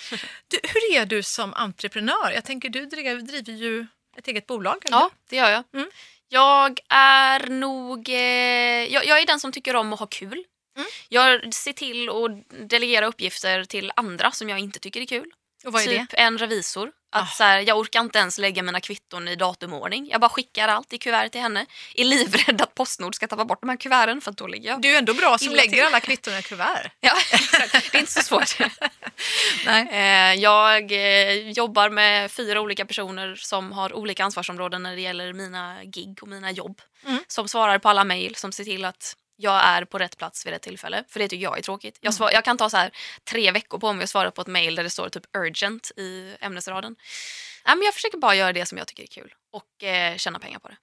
Du, hur är du som entreprenör? Jag tänker du driver, driver ju ett eget bolag. Eller? Ja, det gör jag. Mm. Jag är nog... Eh, jag, jag är den som tycker om att ha kul. Mm. Jag ser till att delegera uppgifter till andra som jag inte tycker är kul. Typ en revisor. Att Ah. så här, jag orkar inte ens lägga mina kvitton i datumordning. Jag bara skickar allt i kuvert till henne. Är livrädd att Postnord ska tappa bort de här kuverten för att då ligger jag... det? Du är ändå bra som lägger till. alla kvitton i kuvert. <laughs> Ja, exakt. Det är inte så svårt. <laughs> Nej. Eh, Jag eh, jobbar med fyra olika personer som har olika ansvarsområden när det gäller mina gig och mina jobb. Mm. Som svarar på alla mejl, som ser till att jag är på rätt plats vid rätt tillfälle. För det tycker jag är tråkigt. Jag, svar, jag kan ta så här tre veckor på mig att svara på ett mejl där det står typ urgent i ämnesraden. Nej, men jag försöker bara göra det som jag tycker är kul och eh, tjäna pengar på det.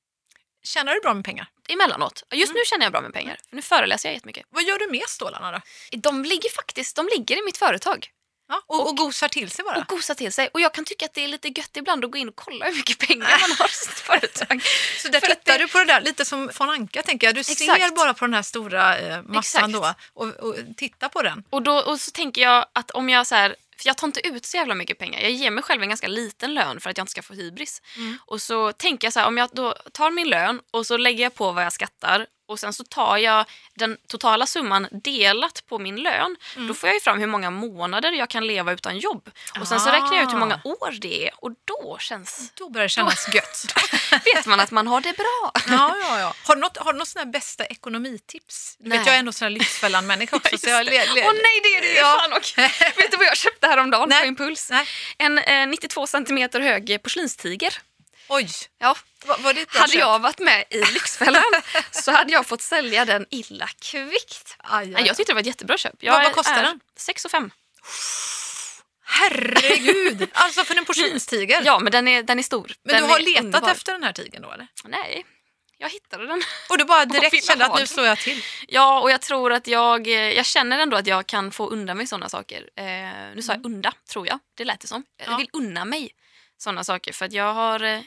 Tjänar du bra med pengar? Emellanåt. Just nu känner jag bra med pengar. För nu föreläser jag jättemycket. Vad gör du med stålarna då? De ligger faktiskt de ligger i mitt företag. Ja, och, och, gosar till sig bara? och gosa till sig. Och jag kan tycka att det är lite gött ibland att gå in och kolla hur mycket pengar man har i sitt <laughs> företag. Så där För tittar det- du på det där lite som von Anka tänker jag. Du ser Exakt. bara på den här stora eh, massan Exakt. då och, och tittar på den. Och, då, och så tänker jag att om jag så här, för jag tar inte ut så jävla mycket pengar. Jag ger mig själv en ganska liten lön för att jag inte ska få hybris. Mm. Och så tänker jag så här, om jag då tar min lön och så lägger jag på vad jag skattar och sen så tar jag den totala summan delat på min lön. Mm. Då får jag ju fram hur många månader jag kan leva utan jobb. Och sen så räknar jag ut hur Ah. många år det är och då känns, Då börjar det kännas gött. <laughs> vet man att man har det bra. Ja, ja, ja. Har du något, har du något sån bästa ekonomitips? Du vet, Nej. jag är ändå sån här Lyxfällan-människa <laughs> också. Åh nej, det är det Ja. fan. Vet du vad jag köpte häromdagen Nej. på Impuls? Nej. En eh, 92 centimeter hög porslinstiger. Oj, Ja, var, var det hade jag varit med i Lyxfällan <laughs> så hade jag fått sälja den illa kvickt. Aj, aj, jag tyckte det var ett jättebra köp. Jag Vad- vad kostar den? 6 och 5. Herregud! <laughs> Alltså för en porslinstiger. Ja, men den är, den är stor. Men den du har letat underbar. efter den här tigern då eller? Nej, jag hittade den. Och du bara <laughs> direkt kände att nu slår jag till? Ja, och jag tror att jag, eh, jag känner ändå att jag kan få undan mig sådana saker. Eh, nu sa jag unda, tror jag. Det lät det som. Jag Mm. Ja. vill unna mig sådana saker för att jag har eh,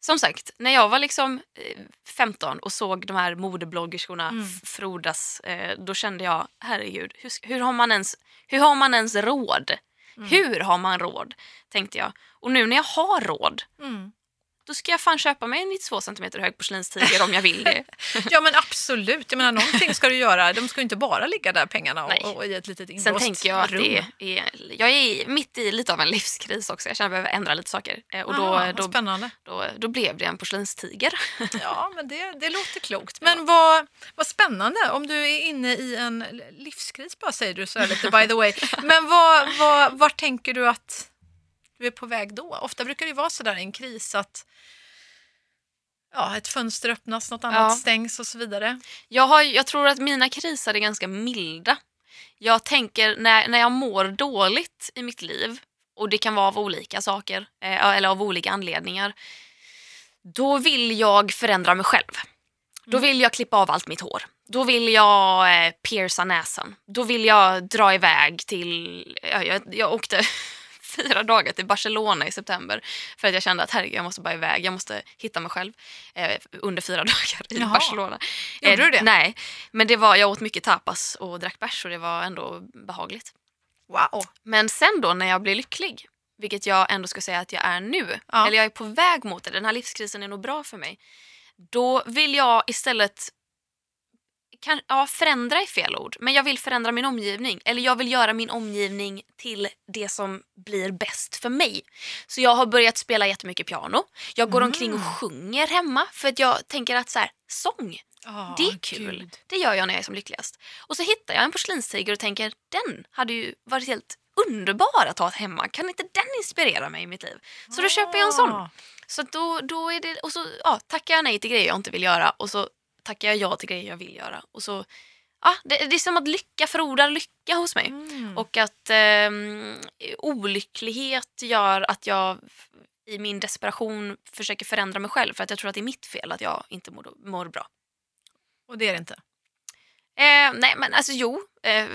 som sagt, när jag var liksom eh, 15 och såg de här modebloggerskorna Mm. frodas, eh, då kände jag, herregud, hur, hur, har man ens, hur har man ens råd? Mm. Hur har man råd? Tänkte jag. Och nu när jag har råd, Mm. Då ska jag fan köpa mig en 92 cm hög porslinstiger om jag vill det. <laughs> Ja men absolut, jag menar någonting ska du göra. De ska ju inte bara ligga där pengarna och, och i ett litet inlåst Sen tänker jag att rum. det är, jag är mitt i lite av en livskris också. Jag känner att jag behöver ändra lite saker. Eh, Och då, vad då, Spännande. då, då blev det en porslinstiger. <laughs> Ja, men det, det låter klokt. Men vad, vad spännande om du är inne i en livskris bara säger du så här lite by the way. <laughs> Men vad, vad, vart tänker du att du är på väg då? Ofta brukar det vara så där i en kris att ja, ett fönster öppnas, något annat Ja. stängs och så vidare. Jag, har, jag tror att mina kriser är ganska milda. Jag tänker när, när jag mår dåligt i mitt liv, och det kan vara av olika saker, eh, eller av olika anledningar, då vill jag förändra mig själv. Då vill jag klippa av allt mitt hår. Då vill jag eh, pierca näsan. Då vill jag dra iväg till... Ja, jag, jag åkte fyra dagar till Barcelona i september för att jag kände att herregud, jag måste bara iväg. Jag måste hitta mig själv eh, under fyra <laughs> dagar i Jaha. Barcelona. Gjorde Eh, du det? Nej, men det var, jag åt mycket tapas och drack bärs och det var ändå behagligt. Wow. Men sen då när jag blir lycklig, vilket jag ändå ska säga att jag är nu, Ja. eller jag är på väg mot det, den här livskrisen är nog bra för mig. Då vill jag istället kan, ja, förändra är fel ord, men jag vill förändra min omgivning. Eller jag vill göra min omgivning till det som blir bäst för mig. Så jag har börjat spela jättemycket piano. Jag går omkring och sjunger hemma för att jag tänker att så här, sång, Ah, det är kul. Det gör jag när jag är som lyckligast. Och så hittar jag en porslinstiger och tänker den hade ju varit helt underbar att ha hemma. Kan inte den inspirera mig i mitt liv? Så då köper jag en sån. Ah. Så då, då är det, och så ja, tackar jag nej till grejer jag inte vill göra och så tackar jag ja till grejer jag vill göra. Och så, ja, det, det är som att lycka frodar lycka hos mig. Mm. Och att ehm, olycklighet gör att jag i min desperation försöker förändra mig själv för att jag tror att det är mitt fel att jag inte mår, mår bra. Och det är det inte. Eh, nej men alltså jo. Eh, <laughs>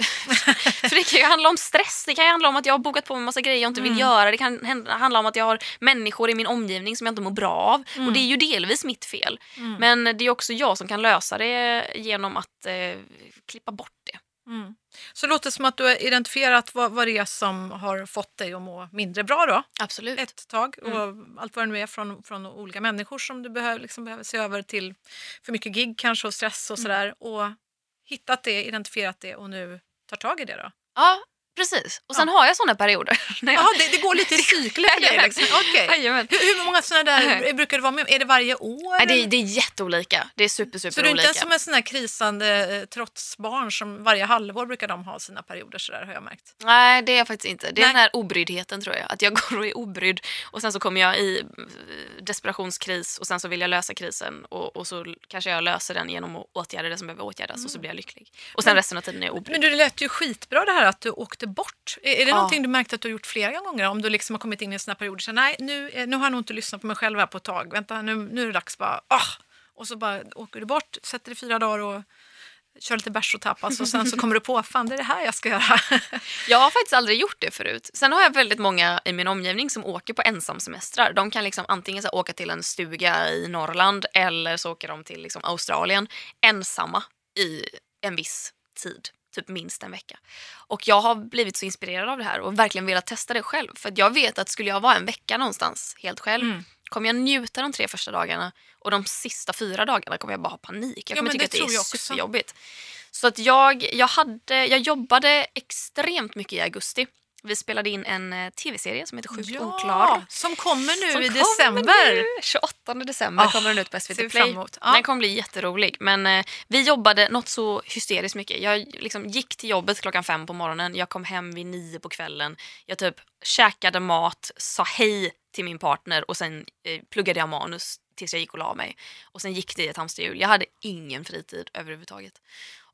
för det kan ju handla om stress. Det kan ju handla om att jag har bokat på mig massa grejer jag inte vill Mm. göra. Det kan handla om att jag har människor i min omgivning som jag inte mår bra av. Mm. Och det är ju delvis mitt fel. Mm. Men det är också jag som kan lösa det genom att eh, klippa bort det. Mm. Så det låter som att du har identifierat vad, vad det är som har fått dig att må mindre bra då, Absolut. ett tag. Och allt vad det nu är från, från olika människor som du behöver, liksom behöver se över till för mycket gig kanske och stress och sådär. Och hittat det, identifierat det och nu tar tag i det då. Ja, precis. Och sen har jag såna perioder. <laughs> jag- Jaha, det, det går lite i <laughs> cykler liksom. Jajamän. Hur, hur många sådana där brukar det vara med? Är det varje år? Nej, det, är- det är jätteolika. Det är super, super Så du är olika. inte som en sån här krisande eh, trotsbarn som varje halvår brukar de ha sina perioder sådär har jag märkt. Nej, det är jag faktiskt inte. Det är Nej. den här obryddheten tror jag. Att jag <laughs> går och är obrydd och sen så kommer jag i eh, desperationskris och sen så vill jag lösa krisen och, och så kanske jag löser den genom att åtgärda det som behöver åtgärdas och så blir jag lycklig. Och sen resten av tiden är jag obrydd. Men du, det lät ju skitbra det här att du åkte bort. Är, är det Ja. någonting du märkt att du har gjort flera gånger? Om du liksom har kommit in i en sån här period och känner nej, nu, nu har jag nog inte lyssnat på mig själv här på ett tag. Vänta, nu, nu är det dags bara, ah! Och så bara åker du bort, sätter dig fyra dagar och kör lite bärs och tapas och sen så kommer du på, fan det är det här jag ska göra. <laughs> Jag har faktiskt aldrig gjort det förut. Sen har jag väldigt många i min omgivning som åker på ensamsemestrar. De kan liksom antingen så åka till en stuga i Norrland eller så åker de till liksom, Australien ensamma i en viss tid. Typ minst en vecka. Och jag har blivit så inspirerad av det här och verkligen velat testa det själv. För jag vet att skulle jag vara en vecka någonstans helt själv Mm. kommer jag njuta de tre första dagarna och de sista fyra dagarna kommer jag bara ha panik. Jag Ja, kommer men tycka det att det är också. superjobbigt. Så att jag, jag, hade, jag jobbade extremt mycket i augusti. Vi spelade in en eh, tv-serie som heter Sjukt oklar. som kommer nu Som i kommer december. Nu, 28 december Ah, kommer den ut på SVT Play. Ja. Den kommer bli jätterolig. Men eh, vi jobbade något så hysteriskt mycket. Jag liksom gick till jobbet klockan fem på morgonen. Jag kom hem vid nio på kvällen. Jag typ käkade mat, sa hej till min partner och sen eh, pluggade jag manus tills jag gick och la mig. Och sen gick det i ett hamsterhjul. Jag hade ingen fritid överhuvudtaget.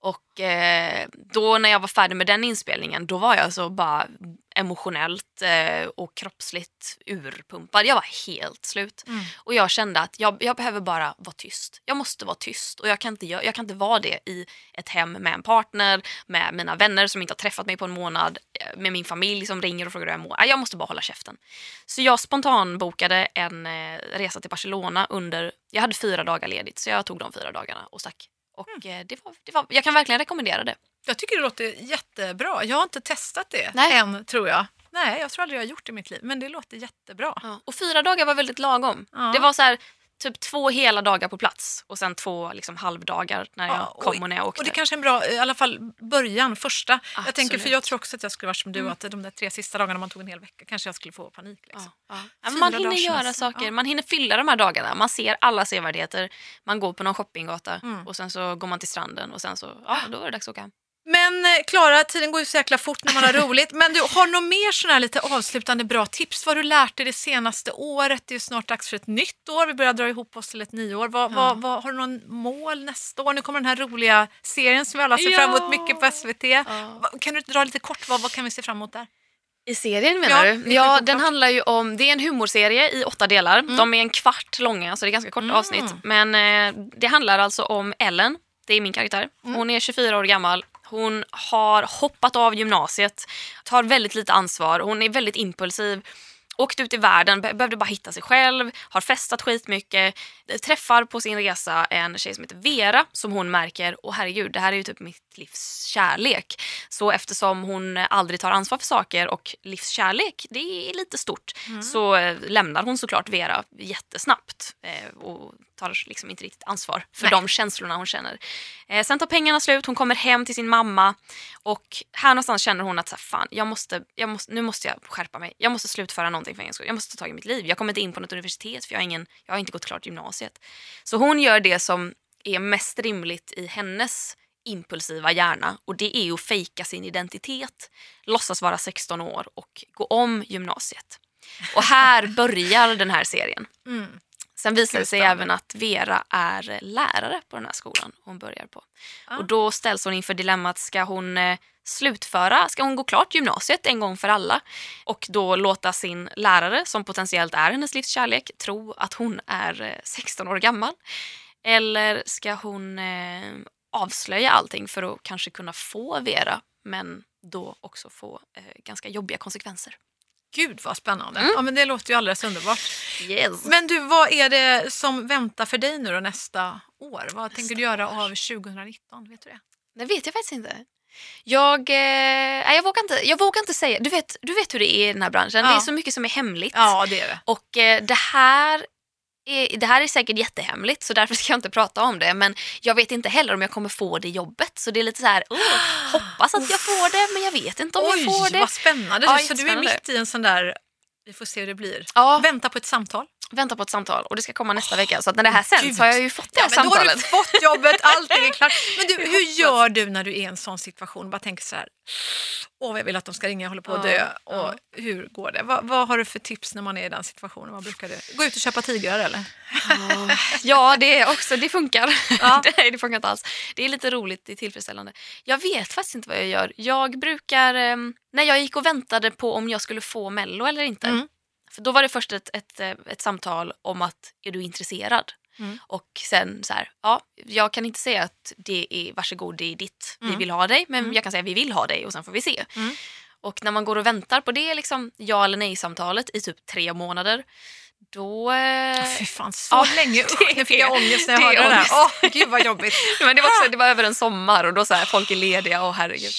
Och eh, då när jag var färdig med den inspelningen då var jag så bara emotionellt eh, och kroppsligt urpumpad. Jag var helt slut. Mm. Och jag kände att jag, jag behöver bara vara tyst. Jag måste vara tyst och jag kan, inte, gö- jag kan inte vara det i ett hem med en partner, med mina vänner som inte har träffat mig på en månad, eh, med min familj som ringer och frågar hur jag mår. Nej, Jag måste bara hålla käften. Så jag spontanbokade en eh, resa till Barcelona under, jag hade fyra dagar ledigt så jag tog de fyra dagarna och stack. Och Mm. eh, det var, det var, jag kan verkligen rekommendera det. Jag tycker det låter jättebra. Jag har inte testat det Nej. än tror jag. Nej, jag tror aldrig jag har gjort det i mitt liv. Men det låter jättebra. Ja. Och fyra dagar var väldigt lagom. Ja. Det var så här, typ två hela dagar på plats och sen två liksom, halvdagar när jag Ja, och- kom och när jag åkte. Och det kanske är en bra, i alla fall början, första. Jag tänker, för Absolut. jag tror också att jag skulle vara som du, Mm. att de där tre sista dagarna man tog en hel vecka kanske jag skulle få panik. Liksom. Ja, ja. Man hinner göra semester, saker, man hinner fylla de här dagarna. Man ser alla sevärdheter, man går på någon shoppinggata Mm. och sen så går man till stranden och sen så, ja, då är det dags att åka hem. Men eh, Klara, tiden går ju så jäkla fort när man har <laughs> roligt. Men du, har något mer sådana här lite avslutande bra tips? Vad har du lärt dig det senaste året? Det är ju snart dags för ett nytt år. Vi börjar dra ihop oss till ett nyår. Vad, Ja. vad, vad, har du någon mål nästa år? Nu kommer den här roliga serien som vi alla ser fram emot Ja. mycket på SVT. Va- Kan du dra lite kort, vad, vad kan vi se fram emot där? I serien menar Ja, du? Ja, den handlar ju om, det är en humorserie i åtta delar. De är en kvart långa så det är ganska kort Mm. avsnitt. Men eh, det handlar alltså om Ellen, det är min karaktär. Mm. Hon är 24 år gammal, hon har hoppat av gymnasiet, tar väldigt lite ansvar, hon är väldigt impulsiv. Åkt ut i världen, behövde bara hitta sig själv, har festat skitmycket, träffar på sin resa en tjej som heter Vera som hon märker, och herregud det här är ju typ mitt livs kärlek. Så eftersom hon aldrig tar ansvar för saker och livskärlek det är lite stort mm. så eh, lämnar hon såklart Vera jättesnabbt eh, och tar liksom inte riktigt ansvar för Nej. de känslorna hon känner. Eh, sen tar pengarna slut, hon kommer hem till sin mamma och här någonstans känner hon att så här, fan, jag måste, jag måste, nu måste jag skärpa mig. Jag måste slutföra någonting för en skull. Jag måste ta tag i mitt liv. Jag kommer inte in på något universitet för jag har, ingen, jag har inte gått klart gymnasiet. Så hon gör det som är mest rimligt i hennes impulsiva hjärna och det är att fejka sin identitet, låtsas vara 16 år och gå om gymnasiet. Och här <laughs> börjar den här serien. Mm. Sen visar det sig även att Vera är lärare på den här skolan hon börjar på. Ah. Och då ställs hon inför dilemmat, ska hon eh, slutföra, ska hon gå klart gymnasiet en gång för alla och då låta sin lärare, som potentiellt är hennes livskärlek, tro att hon är 16 eh, år gammal? Eller ska hon eh, avslöja allting för att kanske kunna få Vera men då också få eh, ganska jobbiga konsekvenser? Gud vad spännande. Mm. Ja, men det låter ju alldeles underbart. Yes. Men du, vad är det som väntar för dig nu då nästa år? Vad nästa tänker du göra av 2019? Vet du det? Det vet jag faktiskt inte. Jag, eh, jag, vågar inte, jag vågar inte säga. Du vet, du vet hur det är i den här branschen. Ja. Det är så mycket som är hemligt. Ja, det är det. Och eh, det här det här är säkert jättehemligt så därför ska jag inte prata om det. Men jag vet inte heller om jag kommer få det jobbet. Så det är lite så här, oh, hoppas att jag <gasps> får det men jag vet inte om Oj, jag får det. vad spännande. Ja, så du är mitt i en sån där, vi får se hur det blir. Ja. Vänta på ett samtal väntar på ett samtal och det ska komma nästa oh, vecka. Så att när det här sänds har jag ju fått det här ja, men samtalet. Då har du fått jobbet, allting är klart. Men du, <laughs> hur gör du när du är i en sån situation? Bara tänker så här, åh jag vill att de ska ringa, jag håller på att dö. Och ja. Hur går det? Vad, vad, har du för tips när man är i den situationen? Vad brukar du? Gå ut och köpa tigrar eller? <laughs> Ja, det, också, det funkar. Ja. <laughs> Nej, det funkar inte alls. Det är lite roligt, det är tillfredsställande. Jag vet faktiskt inte vad jag gör. Jag brukar, eh, när jag gick och väntade på om jag skulle få mello eller inte. Mm för då var det först ett, ett, eh, ett samtal om att är du intresserad? Mm. Och sen så här, ja, jag kan inte säga att det är varsågod, det är ditt, mm. vi vill ha dig. Men mm. jag kan säga vi vill ha dig och sen får vi se. Mm. Och när man går och väntar på det liksom, ja eller nej samtalet i typ tre månader då... Eh... Fy fan, så ja, länge. Usch, <laughs> nu fick jag ångest när jag hörde det där. Åh, gud vad jobbigt. <laughs> Men det var, också, det var över en sommar och då så här, folk är lediga. Åh, herregud.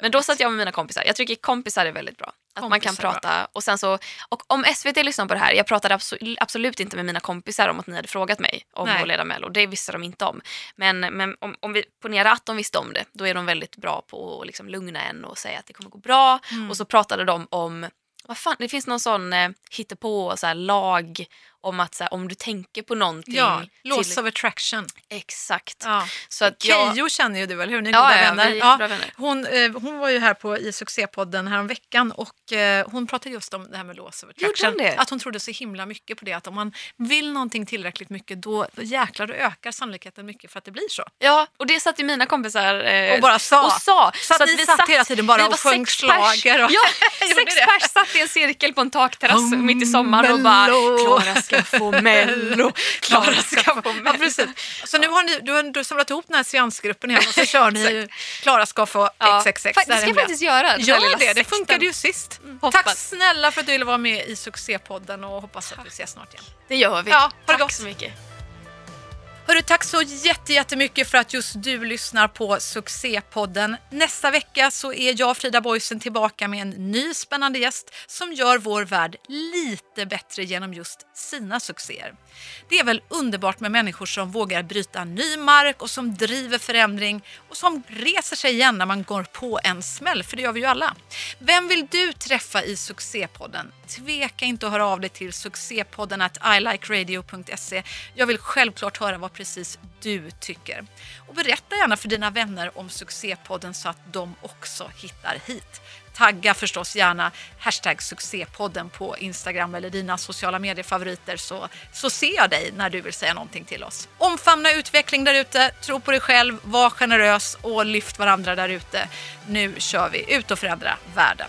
Men då satt jag med mina kompisar. Jag tycker kompisar är väldigt bra. Att kompisar man kan prata. Och, sen så, och om SVT lyssnar på det här, jag pratade absolut, absolut inte med mina kompisar om att ni hade frågat mig om Nej. att leda Mello. Det visste de inte om. Men, men om, om vi ponerar att de visste om det, då är de väldigt bra på att liksom lugna en och säga att det kommer gå bra. Mm. Och så pratade de om vad fan, det finns någon sån eh, hittepå så här, lag om att så här, om du tänker på någonting. Ja, laws till... of attraction. Exakt. Ja. Så att jag... Känner ju du, eller hur? Ni är ja, ja, vänner. Ja, vänner. Hon, eh, hon var ju här på, i succépodden häromveckan och eh, hon pratade just om det här med laws of attraction. Hon att hon trodde så himla mycket på det, att om man vill någonting tillräckligt mycket då, då jäklar då ökar sannolikheten mycket för att det blir så. Ja, och det satt ju mina kompisar eh, och bara sa. Och sa. Så, så att, vi satt, satt hela tiden bara och sjöng schlager. Och... Ja, <laughs> sex pers satt i en cirkel på en takterrass mitt i sommaren och bara Klara ska få Mello. <laughs> Klara ska få Mello. Ja, precis. Så nu har ni du har, du har samlat ihop den här seansgruppen igen och så kör ni <laughs> Klara ska få ja. XXX. Det ska jag faktiskt göra. Gör det, det funkade ju sist. Mm, Tack snälla för att du ville vara med i succépodden och hoppas att vi ses snart igen. Det gör vi. Ja, Tack gott. så mycket. Hörru, tack så jättemycket för att just du lyssnar på Succépodden. Nästa vecka så är jag, Frida Boysen, tillbaka med en ny spännande gäst som gör vår värld lite bättre genom just sina succéer. Det är väl underbart med människor som vågar bryta ny mark och som driver förändring och som reser sig igen när man går på en smäll, för det gör vi ju alla. Vem vill du träffa i Succépodden? Tveka inte att höra av dig till succépodden at ilikeradio.se. Jag vill självklart höra vad precis du tycker. Och berätta gärna för dina vänner om succépodden så att de också hittar hit. Tagga förstås gärna hashtag succépodden på Instagram eller dina sociala mediefavoriter så, så ser jag dig när du vill säga någonting till oss. Omfamna utveckling där ute, tro på dig själv, var generös och lyft varandra där ute. Nu kör vi ut och förändra världen.